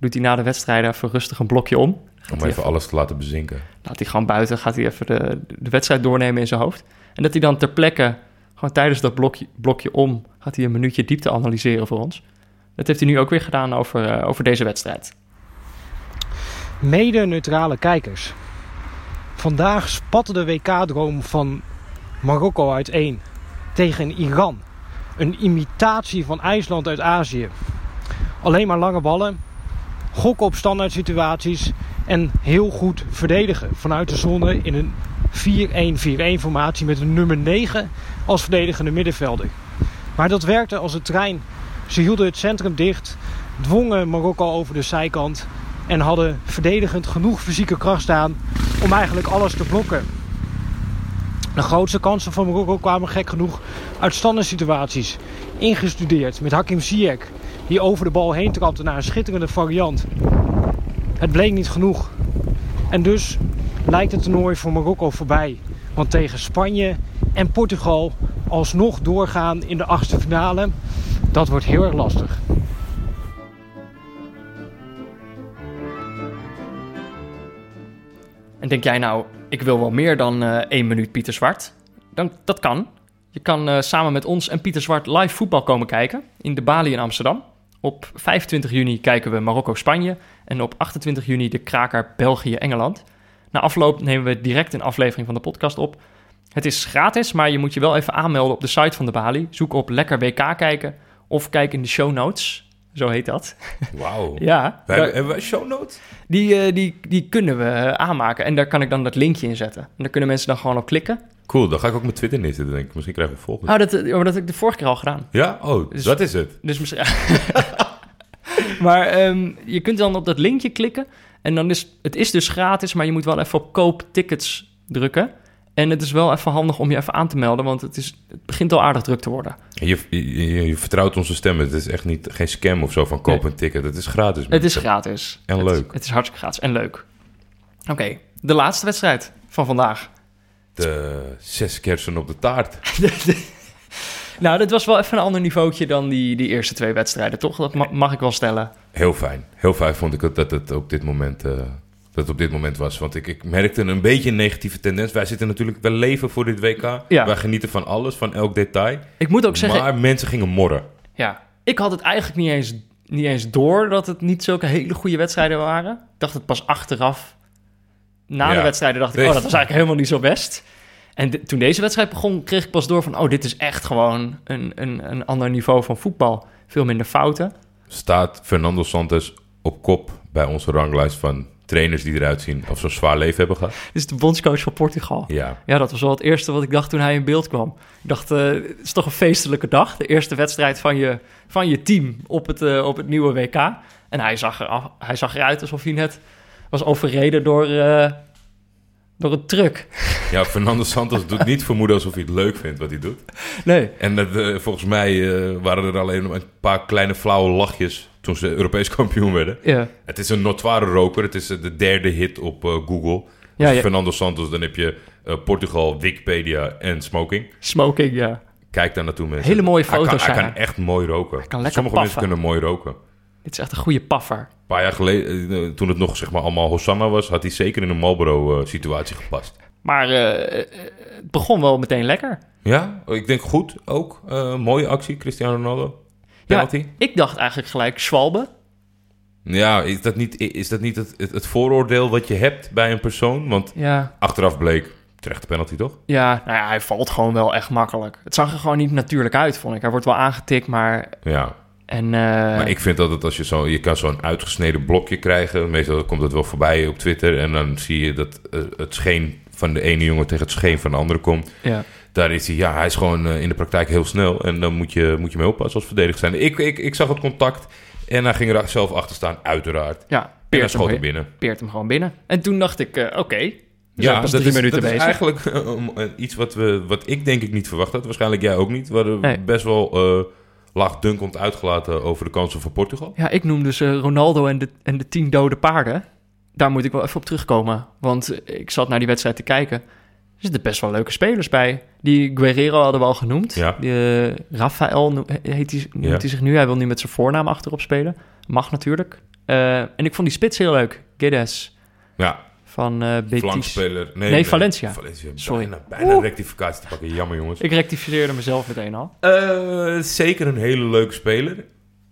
doet hij na de wedstrijd even rustig een blokje om. Om even alles te laten bezinken. laat hij gewoon buiten, gaat hij even de, de wedstrijd doornemen in zijn hoofd. En dat hij dan ter plekke, gewoon tijdens dat blokje, blokje om, gaat hij een minuutje diepte analyseren voor ons. Dat heeft hij nu ook weer gedaan over, over deze wedstrijd. Mede-neutrale kijkers. Vandaag spatte de WK-droom van Marokko uiteen tegen Iran. Een imitatie van IJsland uit Azië. Alleen maar lange ballen, gokken op standaard situaties en heel goed verdedigen vanuit de zone in een 4-1-4-1 formatie met een nummer 9 als verdedigende middenvelder. Maar dat werkte als een trein. Ze hielden het centrum dicht, dwongen Marokko over de zijkant en hadden verdedigend genoeg fysieke kracht staan om eigenlijk alles te blokken. De grootste kansen van Marokko kwamen gek genoeg uit standaard situaties. Ingestudeerd met Hakim Ziyech, die over de bal heen trapte naar een schitterende variant. Het bleek niet genoeg. En dus lijkt het toernooi voor Marokko voorbij. Want tegen Spanje en Portugal alsnog doorgaan in de achtste finale, dat wordt heel erg lastig. Denk jij nou, ik wil wel meer dan eh één minuut Pieter Zwart? Dan, dat kan. Je kan eh, samen met ons en Pieter Zwart live voetbal komen kijken in de Bali in Amsterdam. Op 25 juni kijken we Marokko-Spanje en op 28 juni de kraker België-Engeland. Na afloop nemen we direct een aflevering van de podcast op. Het is gratis, maar je moet je wel even aanmelden op de site van de Bali. Zoek op Lekker WK kijken of kijk in de show notes. Zo heet dat. Wauw. Ja, Wij, daar- hebben wij show notes? die, eh, die, die kunnen we eh, aanmaken. En daar kan ik dan dat linkje in zetten. En daar kunnen mensen dan gewoon op klikken. Cool, dan ga ik ook mijn Twitter neerzetten, denk ik. Misschien krijgen we volgende. Oh, dat, maar dat heb ik de vorige keer al gedaan. Ja? Oh, Dus- dat is het. Dus misschien... maar ehm, je kunt dan op dat linkje klikken. En dan is het is dus gratis, maar je moet wel even op koop tickets drukken. En het is wel even handig om je even aan te melden, want het, is, het begint al aardig druk te worden. Je, je, vertrouwt onze stemmen. Het is echt niet, geen scam of zo van koop Nee. een ticket. Het is gratis. Het is gratis. En Het- leuk. Het, is hartstikke gratis en leuk. Oké, de laatste wedstrijd van vandaag. De zes kersen op de taart. Nou, dit was wel even een ander niveautje dan die, die eerste twee wedstrijden, toch? Dat ma- mag ik wel stellen. Heel fijn. Heel fijn vond ik dat het op dit moment, eh, dat het op dit moment was. Want ik, ik merkte een beetje een negatieve tendens. Wij zitten natuurlijk wel leven voor dit WK. Ja. Wij genieten van alles, van elk detail. Ik moet ook zeggen, Maar mensen gingen morren. Ja, ik had het eigenlijk niet eens, niet eens door dat het niet zulke hele goede wedstrijden waren. Ik dacht het pas achteraf. Na de wedstrijden dacht ik, oh, dat was eigenlijk helemaal niet zo best. En de- toen deze wedstrijd begon, kreeg ik pas door van, oh, dit is echt gewoon een, een, een ander niveau van voetbal. Veel minder fouten. Staat Fernando Santos op kop bij onze ranglijst van trainers die eruit zien of zo'n zwaar leven hebben gehad? Dit is de bondscoach van Portugal. Ja. Ja, dat was wel het eerste wat ik dacht toen hij in beeld kwam. Ik dacht, eh, het is toch een feestelijke dag. De eerste wedstrijd van je, van je team op het, eh, op het nieuwe WK. En hij zag, er, hij zag eruit alsof hij net was overreden door, eh, door een truck. Ja, Fernando Santos doet niet vermoeden alsof hij het leuk vindt wat hij doet. Nee. En dat, volgens mij waren er alleen een paar kleine flauwe lachjes toen ze Europees kampioen werden. Ja. Het is een notoire roker. Het is eh, de derde hit op eh, Google. Ja, Als ja. Fernando Santos, dan heb je eh, Portugal, Wikipedia en smoking. Smoking, ja. Kijk daar naartoe mensen. Hele mooie Hij kan- foto's Hij kan, echt mooi roken. kan lekker Sommige mensen kunnen mooi roken. Dit is echt een goede paffer. Een paar jaar geleden, toen het nog zeg maar allemaal Hosanna was, had hij zeker in een Marlboro-situatie gepast. Maar het begon wel meteen lekker. Ja, ik denk goed ook. Mooie actie, Cristiano Ronaldo. Penalty. Ik dacht eigenlijk gelijk Schwalbe. Ja, is dat niet, is dat niet het, het, het vooroordeel wat je hebt bij een persoon? Want Ja. achteraf bleek, terechte penalty toch? Ja, nou ja, hij valt gewoon wel echt makkelijk. Het zag er gewoon niet natuurlijk uit, vond ik. Hij wordt wel aangetikt, maar... Ja, En, eh, maar ik vind dat het als je zo, je kan zo'n uitgesneden blokje krijgen. Meestal komt het wel voorbij op Twitter. En dan zie je dat eh, het scheen van de ene jongen tegen het scheen van de andere komt. Ja. Daar is hij, ja, hij is gewoon eh, in de praktijk heel snel. En dan moet je, moet je mee oppassen als verdediger zijn. Ik, ik, ik zag het contact en hij ging er zelf achter staan, uiteraard. Ja, peert hem, binnen. peert hem gewoon binnen. En toen dacht ik, eh, oké, zijn pas dat, drie is, minuten dat is eigenlijk eh, iets wat, we, wat ik denk ik niet verwacht had. Waarschijnlijk jij ook niet. We hadden Nee. best wel eh laagdunkend uitgelaten over de kansen van Portugal. Ja, ik noem dus Ronaldo en de, en de tien dode paarden. Daar moet ik wel even op terugkomen. Want ik zat naar die wedstrijd te kijken. Er zitten best wel leuke spelers bij. Die Guerrero hadden we al genoemd. Ja. Die, eh, Rafael heet hij, noemt Ja. hij zich nu. Hij wil nu met zijn voornaam achterop spelen. Mag natuurlijk. Eh, en ik vond die spits heel leuk. Guedes Ja, van eh Betis. flankspeler. Nee, Valencia. Valencia. Sorry. Bijna, bijna rectificatie te pakken. Jammer jongens. Ik rectificeerde mezelf meteen al. Zeker een hele leuke speler.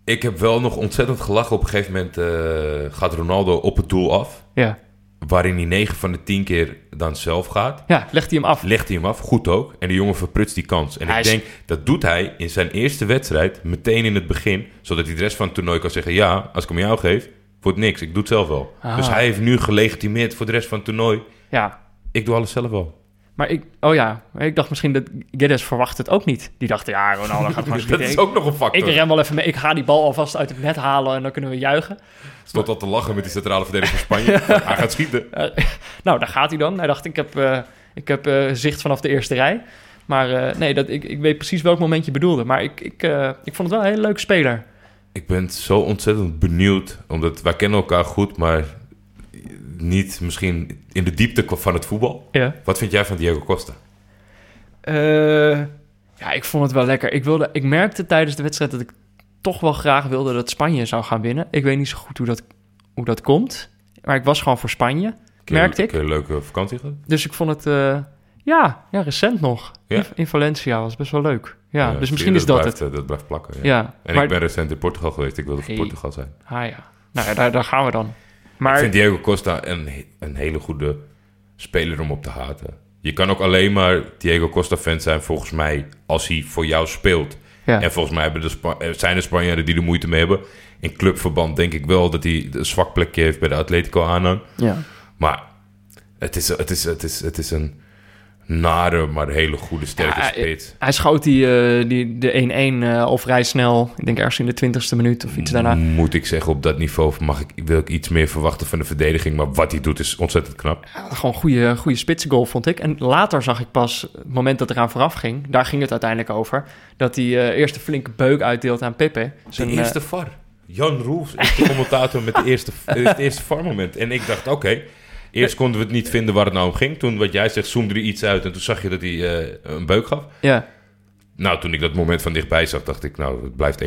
Ik heb wel nog ontzettend gelachen. Op een gegeven moment gaat Ronaldo op het doel af. Ja. Waarin hij 9 van de 10 keer dan zelf gaat. ja, legt hij hem af. Legt hij hem af, goed ook. En de jongen verprutst die kans. En Hij ik is- denk, dat doet hij in zijn eerste wedstrijd, meteen in het begin. Zodat hij de rest van het toernooi kan zeggen, ja, als ik hem jou geef, wordt niks. Ik doe het zelf wel. Ah. Dus hij heeft nu gelegitimeerd voor de rest van het toernooi. Ja, Ik doe alles zelf wel. Maar ik, oh ja, ik dacht misschien dat Guedes verwacht het ook niet. Die dacht, ja, Ronaldo gaat gewoon dat schieten. is Ik- ook nog een factor. Ik ren wel even mee. Ik ga die bal alvast uit het net halen en dan kunnen we juichen. Stond al te lachen met die centrale verdediger van Spanje. Hij gaat schieten. Eh, nou, daar gaat hij dan. Hij dacht, ik heb, eh, ik heb eh, zicht vanaf de eerste rij. Maar nee, dat, ik, ik weet precies welk moment je bedoelde. Maar ik, ik, ik vond het wel een hele leuke speler. Ik ben zo ontzettend benieuwd. Omdat wij kennen elkaar goed, maar niet misschien in de diepte van het voetbal. Ja. Wat vind jij van Diego Costa? Eh, ja, ik vond het wel lekker. Ik, wilde, ik merkte tijdens de wedstrijd dat ik toch wel graag wilde dat Spanje zou gaan winnen. Ik weet niet zo goed hoe dat, hoe dat komt. Maar ik was gewoon voor Spanje, merkte ik. een leuke vakantie gehad? Dus ik vond het, eh, ja, ja, recent nog. Ja. In, in Valencia was best wel leuk. Ja, Ja, dus zie misschien is dat blijft, het. eh, Dat blijft plakken. Ja. En maar, ik ben recent in Portugal geweest. Ik wilde voor Hey. Portugal zijn. ah ja, nou ja, daar, daar gaan we dan. Maar Ik vind Diego Costa een, een hele goede speler om op te haten. Je kan ook alleen maar Diego Costa fan zijn, volgens mij, als hij voor jou speelt. ja, En volgens mij hebben de eh, zijn er Spanjaarden die er moeite mee hebben. In clubverband denk ik wel dat hij een zwak plekje heeft bij de Atletico aanhang. ja. Maar het is, het is, het is, het is een nare, maar hele goede, sterke Ja, spits. Hij schoot die, eh, die, de 1-1 eh, al vrij snel. Ik denk ergens in de twintigste minuut of iets daarna. Moet ik zeggen, op dat niveau mag ik, wil ik iets meer verwachten van de verdediging. Maar wat hij doet is ontzettend knap. Ja, gewoon goede, goede spitsengoal, vond ik. En later zag ik pas, het moment dat eraan vooraf ging... daar ging het uiteindelijk over... dat hij eh, eerst een flinke beuk uitdeelt aan Pepe. De Zijn, eh, eerste VAR. Jan Roels is de commentator met de eerste, het eerste VAR-moment. En ik dacht, oké, eerst konden we het niet vinden waar het nou om ging. Toen, wat jij zegt, zoomde er iets uit en toen zag je dat hij eh, een beuk gaf. ja, Nou, toen ik dat moment van dichtbij zag, dacht ik, nou, het blijft 1-0.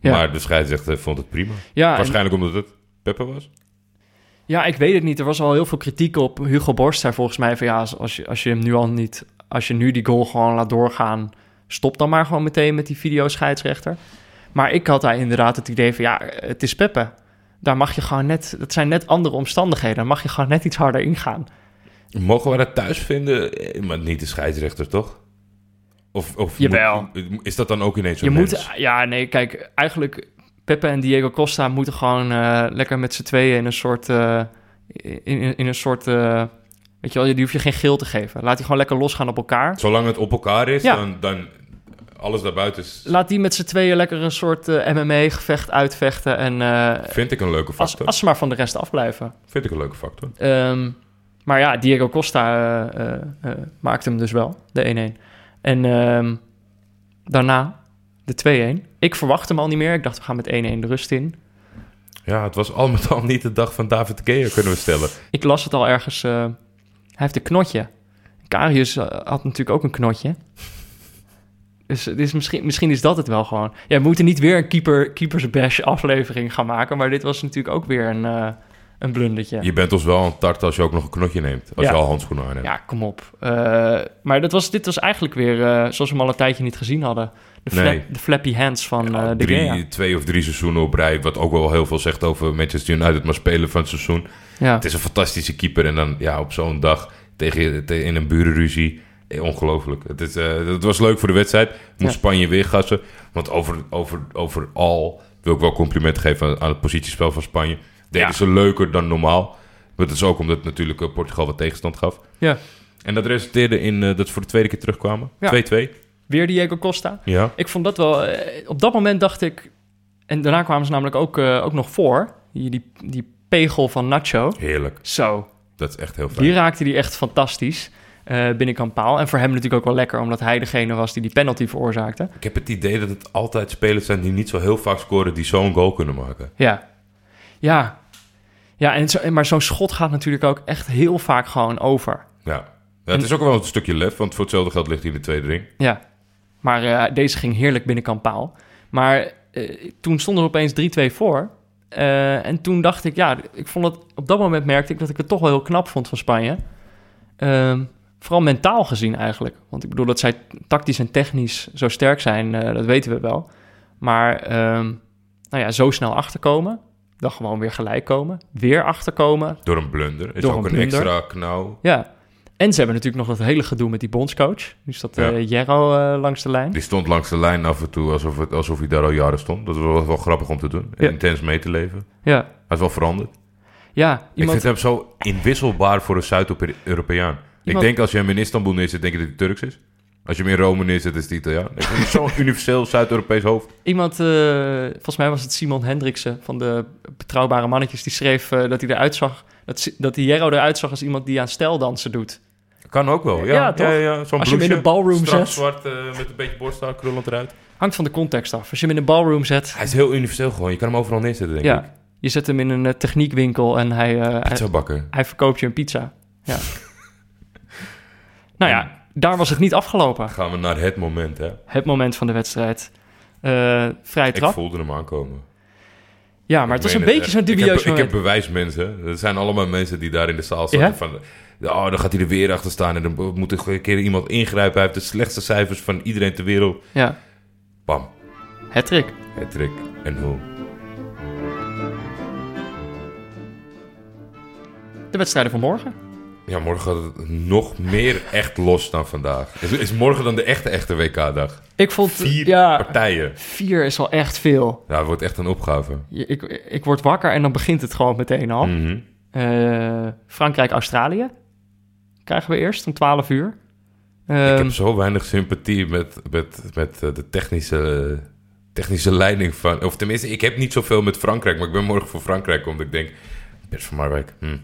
Ja. Maar de scheidsrechter vond het prima. ja, en- Waarschijnlijk omdat het Peppe was. ja, ik weet het niet. Er was al heel veel kritiek op Hugo Borst. Daar volgens mij van ja, als- je, als je hem nu al niet... als je nu die goal gewoon laat doorgaan... stop dan maar gewoon meteen met die videoscheidsrechter. Maar ik had daar inderdaad het idee van ja, het is Peppe. Daar mag je gewoon net... Het zijn net andere omstandigheden. Daar mag je gewoon net iets harder ingaan. Mogen we dat thuis vinden? Eh, Maar niet de scheidsrechter, toch? Of, of Jawel. moet- is dat dan ook ineens zo'n Je mens? moet, ja, nee, kijk, eigenlijk Pepe en Diego Costa moeten gewoon eh, lekker met z'n tweeën in een soort, eh, in, in, in een soort, weet je wel, die hoef je geen geel te geven. Laat die gewoon lekker losgaan op elkaar. Zolang het op elkaar is, Ja. dan, dan alles daarbuiten is, Laat die met z'n tweeën lekker een soort eh, MMA-gevecht uitvechten en eh, vind ik een leuke als, factor. als ze maar van de rest afblijven. Vind ik een leuke factor. Ehm, maar ja, Diego Costa eh, maakte hem dus wel, de 1-1. En ehm, daarna de 2-1. Ik verwachtte hem al niet meer. Ik dacht, we gaan met 1-1 de rust in. Ja, het was al met al niet de dag van David Gea, kunnen we stellen. Ik las het al ergens. hij heeft een knotje. Karius had natuurlijk ook een knotje. Dus, dus misschien, misschien is dat het wel gewoon. Ja, we moeten niet weer een keeper, keepers bash aflevering gaan maken. Maar dit was natuurlijk ook weer een, eh een blundertje. Je bent ons wel een tart als je ook nog een knotje neemt. Als Ja. je al handschoenen aan hebt. Ja, kom op. Eh, maar dat was, dit was eigenlijk weer eh, zoals we hem al een tijdje niet gezien hadden. De, fla- Nee. de flappy hands van Ja, de Gea. drie, twee of drie seizoenen op rij. Wat ook wel heel veel zegt over Manchester United. Maar spelen van het seizoen. Ja. Het is een fantastische keeper. En dan ja, op zo'n dag tegen, te- in een burenruzie. Eh, ongelooflijk. Het, is, eh, het was leuk voor de wedstrijd. Moest Ja. Spanje weer gassen. Want over, over, overal wil ik wel complimenten geven aan, het positiespel van Spanje. Deden Ja. ze leuker dan normaal. Maar dat is ook omdat natuurlijk eh, Portugal wat tegenstand gaf. ja. En dat resulteerde in dat ze voor de tweede keer terugkwamen. 2-2. Ja. Weer Diego Costa. Ja. Ik vond dat wel... op dat moment dacht ik... En daarna kwamen ze namelijk ook, ook nog voor. Die, die, die pegel van Nacho. Heerlijk. Zo, Dat is echt heel fijn. die raakte die echt fantastisch eh binnenkant paal. En voor hem natuurlijk ook wel lekker... omdat hij degene was die die penalty veroorzaakte. Ik heb het idee dat het altijd spelers zijn die niet zo heel vaak scoren... die zo'n goal kunnen maken. Ja. Ja. Ja, en zo, maar zo'n schot gaat natuurlijk ook echt heel vaak gewoon over. Ja. Ja, het is ook wel een stukje lef, want voor hetzelfde geld ligt hij in de tweede ring. Ja. Maar eh, deze ging heerlijk binnenkant paal. Maar eh, toen stonden we opeens 3-2 voor. En toen dacht ik, ja, ik vond het... Op dat moment merkte ik dat ik het toch wel heel knap vond van Spanje. Ehm, vooral mentaal gezien eigenlijk. Want ik bedoel, dat zij tactisch en technisch zo sterk zijn, eh, dat weten we wel. Maar ehm, nou ja, zo snel achterkomen. Dan gewoon weer gelijk komen. Weer achterkomen. Door een blunder. Is Door ook een extra knauw. Ja. En ze hebben natuurlijk nog dat hele gedoe met die bondscoach. Nu staat Ja. eh Jerro eh, langs de lijn. Die stond langs de lijn af en toe alsof, het, alsof hij daar al jaren stond. Dat was wel, wel grappig om te doen. Ja. Intens mee te leven. Ja. Hij is wel veranderd. Ja, Ik vind hem zo inwisselbaar voor een Zuid-Europeaan. Iemand- denk als je hem in Istanbul neerzet, denk je dat hij Turks is. Als je hem in Rome neerzet, is het Italiaan. Ik het Zo'n universeel Zuid-Europees hoofd. Iemand, eh, volgens mij was het Simon Hendriksen van de Betrouwbare Mannetjes, die schreef eh, dat hij eruit zag, dat, dat die Jero eruit zag als iemand die aan stijldansen doet. Kan ook wel, ja. Ja, toch? Zo'n Als je hem in een ballroom zet. zwart eh, met een beetje borsthaar, krullend eruit. Hangt van de context af. Als je hem in een ballroom zet, Hij is heel universeel gewoon. Je kan hem overal neerzetten, denk ik. ja, je zet hem in een eh, techniekwinkel en hij, eh, hij, Pizza bakken. hij verkoopt je een pizza. Ja. nou ja, daar was het niet afgelopen. Gaan we naar het moment, hè. Het moment van de wedstrijd. Eh vrije Ik trap. voelde hem aankomen. Ja, maar het was Ik een beetje zo'n echt. Ik dubieus heb, ik heb moment. bewijsmensen. Er zijn allemaal mensen die daar in de zaal zitten Ja? van... Oh, dan gaat hij er weer achter staan en dan moet er een keer iemand ingrijpen. Hij heeft de slechtste cijfers van iedereen ter wereld. Ja, Bam, het trick. het trick en hoe. De wedstrijden van morgen. Ja, morgen gaat het nog meer echt los dan vandaag. Is, is morgen dan de echte, echte WK-dag? Ik vond... Vier ja, partijen. vier is al echt veel. Ja, het wordt echt een opgave. Je- Ik, ik word wakker en dan begint het gewoon meteen al. Mhm. Eh, Frankrijk-Australië krijgen we eerst om 12 uur. Ik Ehm, heb zo weinig sympathie met, met, met eh, de technische, technische leiding van... Of tenminste, ik heb niet zoveel met Frankrijk, maar ik ben morgen voor Frankrijk omdat ik denk... Bert van Marwijk, hm.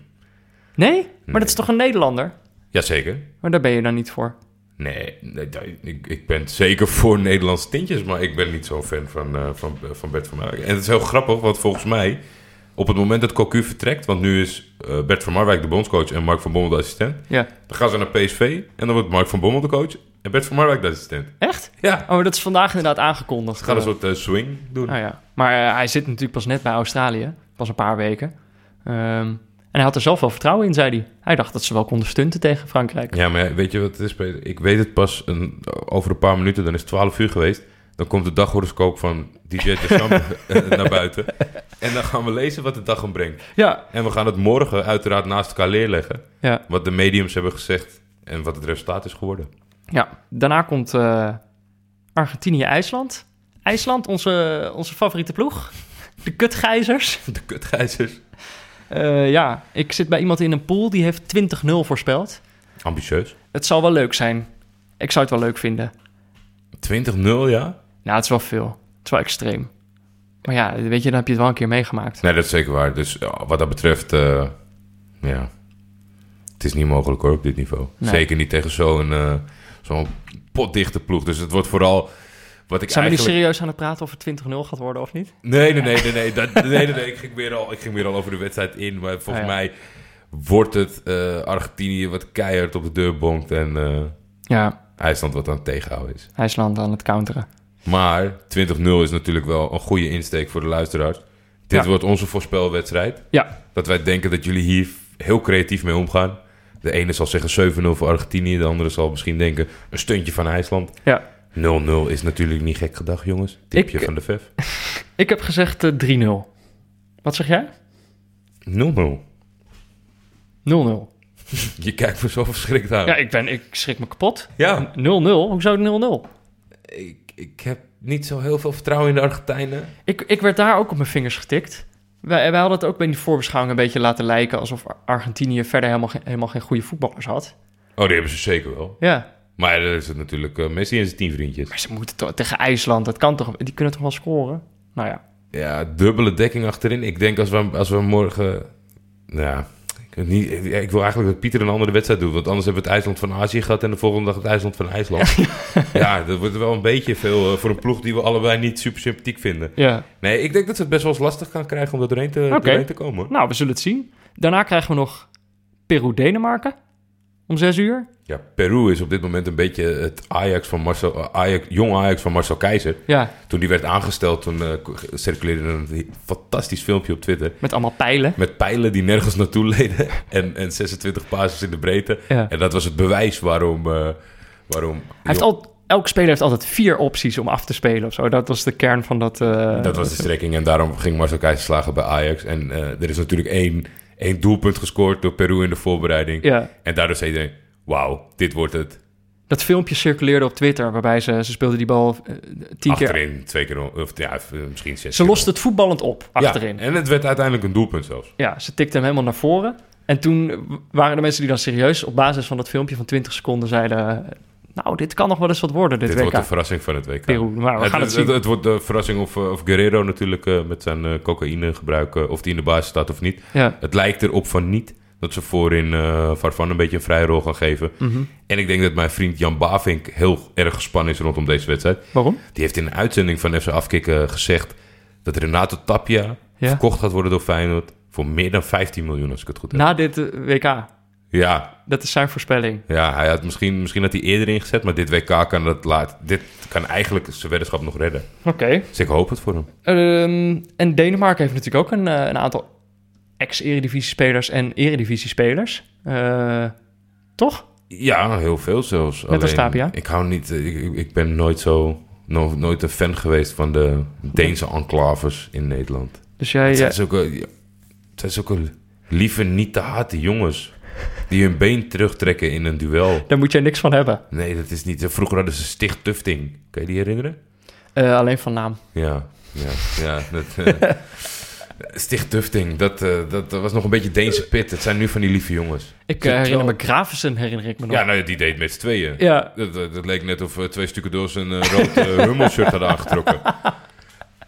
Nee? Maar dat is toch een Nederlander? Jazeker. Maar daar ben je dan niet voor. Nee, ik, ik ben zeker voor Nederlandse tintjes, maar ik ben niet zo'n fan van, eh, van, van Bert van Marwijk. En het is heel grappig, want volgens mij, op het moment dat Cocu vertrekt, want nu is eh, Bert van Marwijk de bondscoach en Mark van Bommel de assistent, Ja. dan gaan ze naar PSV en dan wordt Mark van Bommel de coach en Bert van Marwijk de assistent. Echt? Ja, Oh, maar dat is vandaag inderdaad aangekondigd. ze gaan een Eh, soort swing doen. Oh ja. Maar hij zit natuurlijk pas net bij Australië. Pas een paar weken. Ehm, en hij had er zelf wel vertrouwen in, zei hij. Hij dacht dat ze wel konden stunten tegen Frankrijk. Ja, maar weet je wat het is, Peter? Ik weet het pas een, over een paar minuten, dan is het 12 uur geweest. Dan komt de daghoroscoop van DJ eh, naar buiten. En dan gaan we lezen wat de dag hem brengt. Ja. En we gaan het morgen uiteraard naast elkaar neerleggen. Ja. Wat de mediums hebben gezegd en wat het resultaat is geworden. ja. Daarna komt eh, Argentinië-IJsland. IJsland, onze, onze favoriete ploeg. De kutgijzers. De kutgijzers. Eh, ja, ik zit bij iemand in een pool die heeft 20-0 voorspeld. Ambitieus. Het zal wel leuk zijn. Ik zou het wel leuk vinden. 20-0, ja? Nou, het is wel veel. Het is wel extreem. Maar ja, weet je, dan heb je het wel een keer meegemaakt. Nee, dat is zeker waar. Dus ja, wat dat betreft, eh, ja. Het is niet mogelijk hoor, op dit niveau. Nee. Zeker niet tegen zo'n eh, zo'n potdichte ploeg. Dus het wordt vooral... Wat ik Zijn we nu serieus aan het praten of het 20-0 gaat worden of niet? Nee, nee, nee, nee, nee. Dat, nee, nee, nee. Ik, ging weer al, ik ging weer al over de wedstrijd in. Maar volgens ja. mij wordt het eh, Argentinië wat keihard op de deur bonkt. En eh, Ja, IJsland wat aan het tegenhouden is. IJsland aan het counteren. Maar 20-0 is natuurlijk wel een goede insteek voor de luisteraars. Dit Ja. wordt onze voorspelwedstrijd. Ja, Dat wij denken dat jullie hier heel creatief mee omgaan. De ene zal zeggen 7-0 voor Argentinië. De andere zal misschien denken een stuntje van IJsland. ja. 0-0 is natuurlijk niet gek gedacht, jongens. Tipje Ik- van de VEF. Ik heb gezegd eh, 3-0. Wat zeg jij? 0-0. 0-0. Je kijkt me zo verschrikt aan. Ja, ik, ben, ik schrik me kapot. 0-0? Ja, Hoezo 0-0? ik, ik heb niet zo heel veel vertrouwen in de Argentijnen. Ik, ik werd daar ook op mijn vingers getikt. Wij, wij hadden het ook bij die voorbeschouwing een beetje laten lijken... alsof Argentinië verder helemaal, helemaal geen goede voetballers had. Oh, die hebben ze zeker wel. Ja, Maar er is het natuurlijk eh, Messi en zijn tien vriendjes. maar ze moeten toch tegen IJsland, dat kan toch... Die kunnen toch wel scoren? Nou ja, Ja, dubbele dekking achterin. Ik denk als we, als we morgen... Ja, ik, niet, ik wil eigenlijk dat Pieter een andere wedstrijd doet. Want anders hebben we het IJsland van Azië gehad... en de volgende dag het IJsland van IJsland. ja, dat wordt wel een beetje veel eh, voor een ploeg... die we allebei niet super sympathiek vinden. ja. Nee, ik denk dat ze het best wel eens lastig gaan krijgen... om er doorheen te, Oké. doorheen te komen. Nou, we zullen het zien. Daarna krijgen we nog Peru-Denemarken om 6 uur. Ja, Peru is op dit moment een beetje het Ajax van Marcel... eh, Ajax, jong Ajax van Marcel Keizer. Ja, Toen die werd aangesteld, toen eh, circuleerde een fantastisch filmpje op Twitter. met allemaal pijlen. Met pijlen die nergens naartoe leden. En, en 26 passes in de breedte. Ja. En dat was het bewijs waarom... eh, waarom Hij heeft al, elke speler heeft altijd vier opties om af te spelen of zo. Dat was de kern van dat... dat was de strekking. En daarom ging Marcel Keizer slagen bij Ajax. En er is natuurlijk één, één doelpunt gescoord door Peru in de voorbereiding. Ja, En daardoor zei iedereen... Wauw, dit wordt het. dat filmpje circuleerde op Twitter... waarbij ze, ze speelden die bal eh, tien keer... Achterin, twee keer... Of ja, misschien zes Ze keer. losten het voetballend op, Ja, achterin. Ja, en het werd uiteindelijk een doelpunt zelfs. ze tikten hem helemaal naar voren. En toen waren er mensen die dan serieus op basis van dat filmpje van 20 seconden zeiden... Nou, dit kan nog wel eens wat worden, dit, Dit WK. wordt de verrassing van het WK. Peru, maar we gaan het, zien. Het, wordt de verrassing of, eh, of Guerrero natuurlijk eh, met zijn eh, cocaïne gebruiken, of die in de basis staat of niet. ja. Het lijkt erop van niet dat ze voorin eh Farfan een beetje een vrije rol gaan geven. Mhm. En ik denk dat mijn vriend Jan Bavink heel erg gespannen is rondom deze wedstrijd. Waarom? Die heeft in een uitzending van FC Afkikken gezegd dat Renato Tapia Ja. verkocht gaat worden door Feyenoord voor meer dan 15 miljoen, als ik het goed heb. Na dit WK. Ja, Dat is zijn voorspelling. ja hij had misschien, misschien had hij eerder ingezet, maar dit WK kan dat laat. Dit kan eigenlijk zijn weddenschap nog redden. Oké. Dus ik hoop het voor hem. Ehm, en Denemarken heeft natuurlijk ook een, eh, een aantal ex-eredivisie-spelers en eredivisie-spelers. Eh, toch? Ja, heel veel zelfs. Net als Tapia? Ik hou niet. Ik, ik- ik ben nooit zo. no- nooit een fan geweest van de Deense enclaves in Nederland. Dus jij... Het zijn eh, zulke, het zijn zulke lieve, niet te hate jongens. Die hun been terugtrekken in een duel. daar moet jij niks van hebben. Nee, dat is niet. Vroeger hadden ze Sticht Tufting. Kan je die herinneren? Eh, alleen van naam. Ja, ja, ja. Dat, eh, Sticht Tufting, dat, eh, dat, dat was nog een beetje Deense pit. Het zijn nu van die lieve jongens. Ik herinner me Gravensen, herinner ik me nog. Ja, nou, die deed met z'n tweeën. Ja, Dat, dat, dat leek net of twee stukken door zijn rood Hummel-shirt hadden aangetrokken.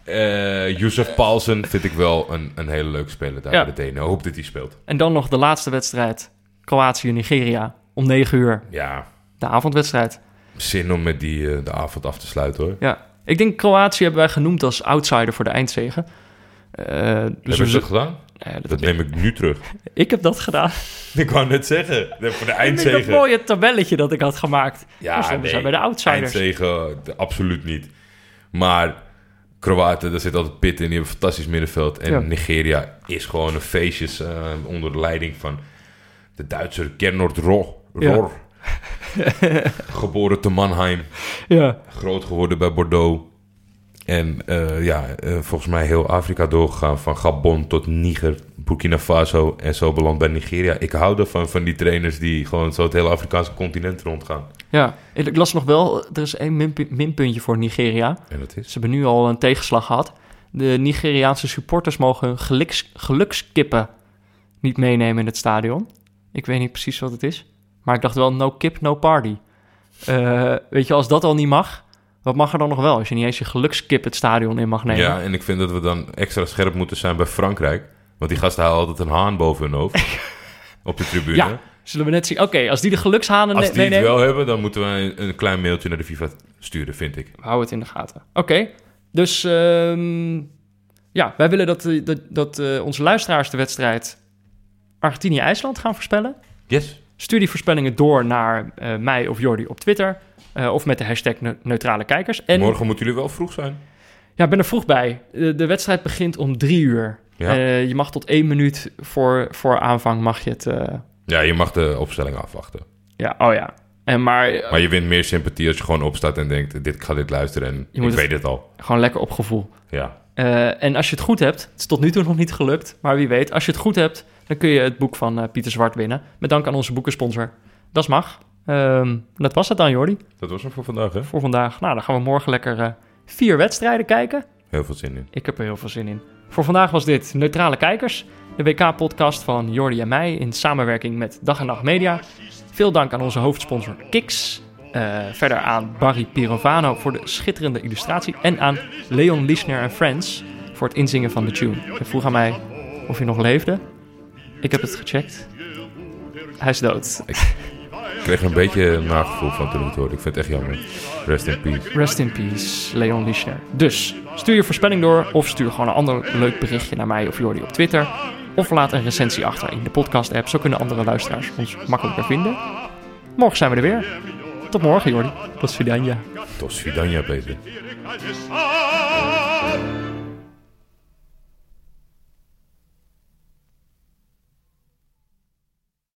Eh Jozef Paulsen vind ik wel een, een hele leuke speler daar Ja. bij de Denen. Hoop dat hij speelt. En dan nog de laatste wedstrijd. Kroatië-Nigeria. Om 9 uur. Ja, De avondwedstrijd. zin om met die eh, de avond af te sluiten hoor. Ja. Ik denk Kroatië hebben wij genoemd als outsider voor de eindzege. Eh, dus Hebben we ze dat gedaan? Dat neem ik nu terug. ik heb dat gedaan. Ik wou net zeggen, voor de Met dat mooie tabelletje dat ik had gemaakt. Ja, nee, zijn we de outsiders. Eindzege, de- absoluut niet. Maar Kroaten, daar zit altijd pit in. Die hebben een fantastisch middenveld. En Ja. Nigeria is gewoon een feestjes eh, onder de leiding van de Duitser Gernot Rohr. Geboren te Mannheim. Ja. Groot geworden bij Bordeaux. En eh, ja, eh, volgens mij heel Afrika doorgegaan. Van Gabon tot Niger, Burkina Faso en zo beland bij Nigeria. Ik hou ervan, van die trainers die gewoon zo het hele Afrikaanse continent rondgaan. ja. Ik las nog wel, er is één minpu- minpuntje voor Nigeria. En dat is... Ze hebben nu al een tegenslag gehad. De Nigeriaanse supporters mogen hun geluks, gelukskippen niet meenemen in het stadion. Ik weet niet precies wat het is. Maar ik dacht wel, no kip, no party. Eh, weet je, als dat al niet mag, wat mag er dan nog wel? Als je niet eens je gelukskip het stadion in mag nemen. Ja, en ik vind dat we dan extra scherp moeten zijn bij Frankrijk. Want die gasten halen altijd een haan boven hun hoofd. op de tribune. Ja, Zullen we net zien. Oké, als die de gelukshanen Als die het wel hebben, dan moeten we een, een klein mailtje naar de FIFA sturen, vind ik. Hou het in de gaten. Oké, dus ehm, ja, wij willen dat, eh, dat, dat eh, onze luisteraars de wedstrijd Argentinië-IJsland gaan voorspellen. Yes. Stuur die voorspellingen door naar eh, mij of Jordi op Twitter. eh, of met de hashtag ne- neutrale kijkers. En Morgen moeten jullie wel vroeg zijn. ja, ik ben er vroeg bij. De, de wedstrijd begint om drie uur. Ja. Eh, je mag tot één minuut voor, voor aanvang mag je het... Ja, je mag de opstelling afwachten. ja, oh ja. En maar, Maar je wint meer sympathie als je gewoon opstaat en denkt... Dit, ik ga dit luisteren en ik het- weet het al. gewoon lekker op gevoel. Ja. En als je het goed hebt, het is tot nu toe nog niet gelukt, maar wie weet, als je het goed hebt, dan kun je het boek van eh, Pieter Zwart winnen. Met dank aan onze boekensponsor. Dat mag. Ehm, dat was het dan, Jordi, Dat was hem voor vandaag, hè? voor vandaag. Nou, dan gaan we morgen lekker eh, vier wedstrijden kijken. Heel veel zin in. Ik heb er heel veel zin in. Voor vandaag was dit Neutrale Kijkers, de WK-podcast van Jordi en mij in samenwerking met Dag en Nacht Media. Veel dank aan onze hoofdsponsor Kiks. Eh, verder aan Barry Pirovano voor de schitterende illustratie. En aan Leon Lischner en Friends voor het inzingen van de tune. Hij vroeg aan mij of hij nog leefde. Ik heb het gecheckt. Hij is dood. Ik kreeg er een beetje een nagevoel van toen ik het hoorde. Ik vind het echt jammer. Rest in peace. Rest in peace, Leon Lischner. Dus stuur je voorspelling door of stuur gewoon een ander leuk berichtje naar mij of Jordi op Twitter. Of laat een recensie achter in de podcast-app. Zo kunnen andere luisteraars ons makkelijker vinden. Morgen zijn we er weer. Tot morgen, Jordi. Tot Svidanja. Tot Svidanja, Peter.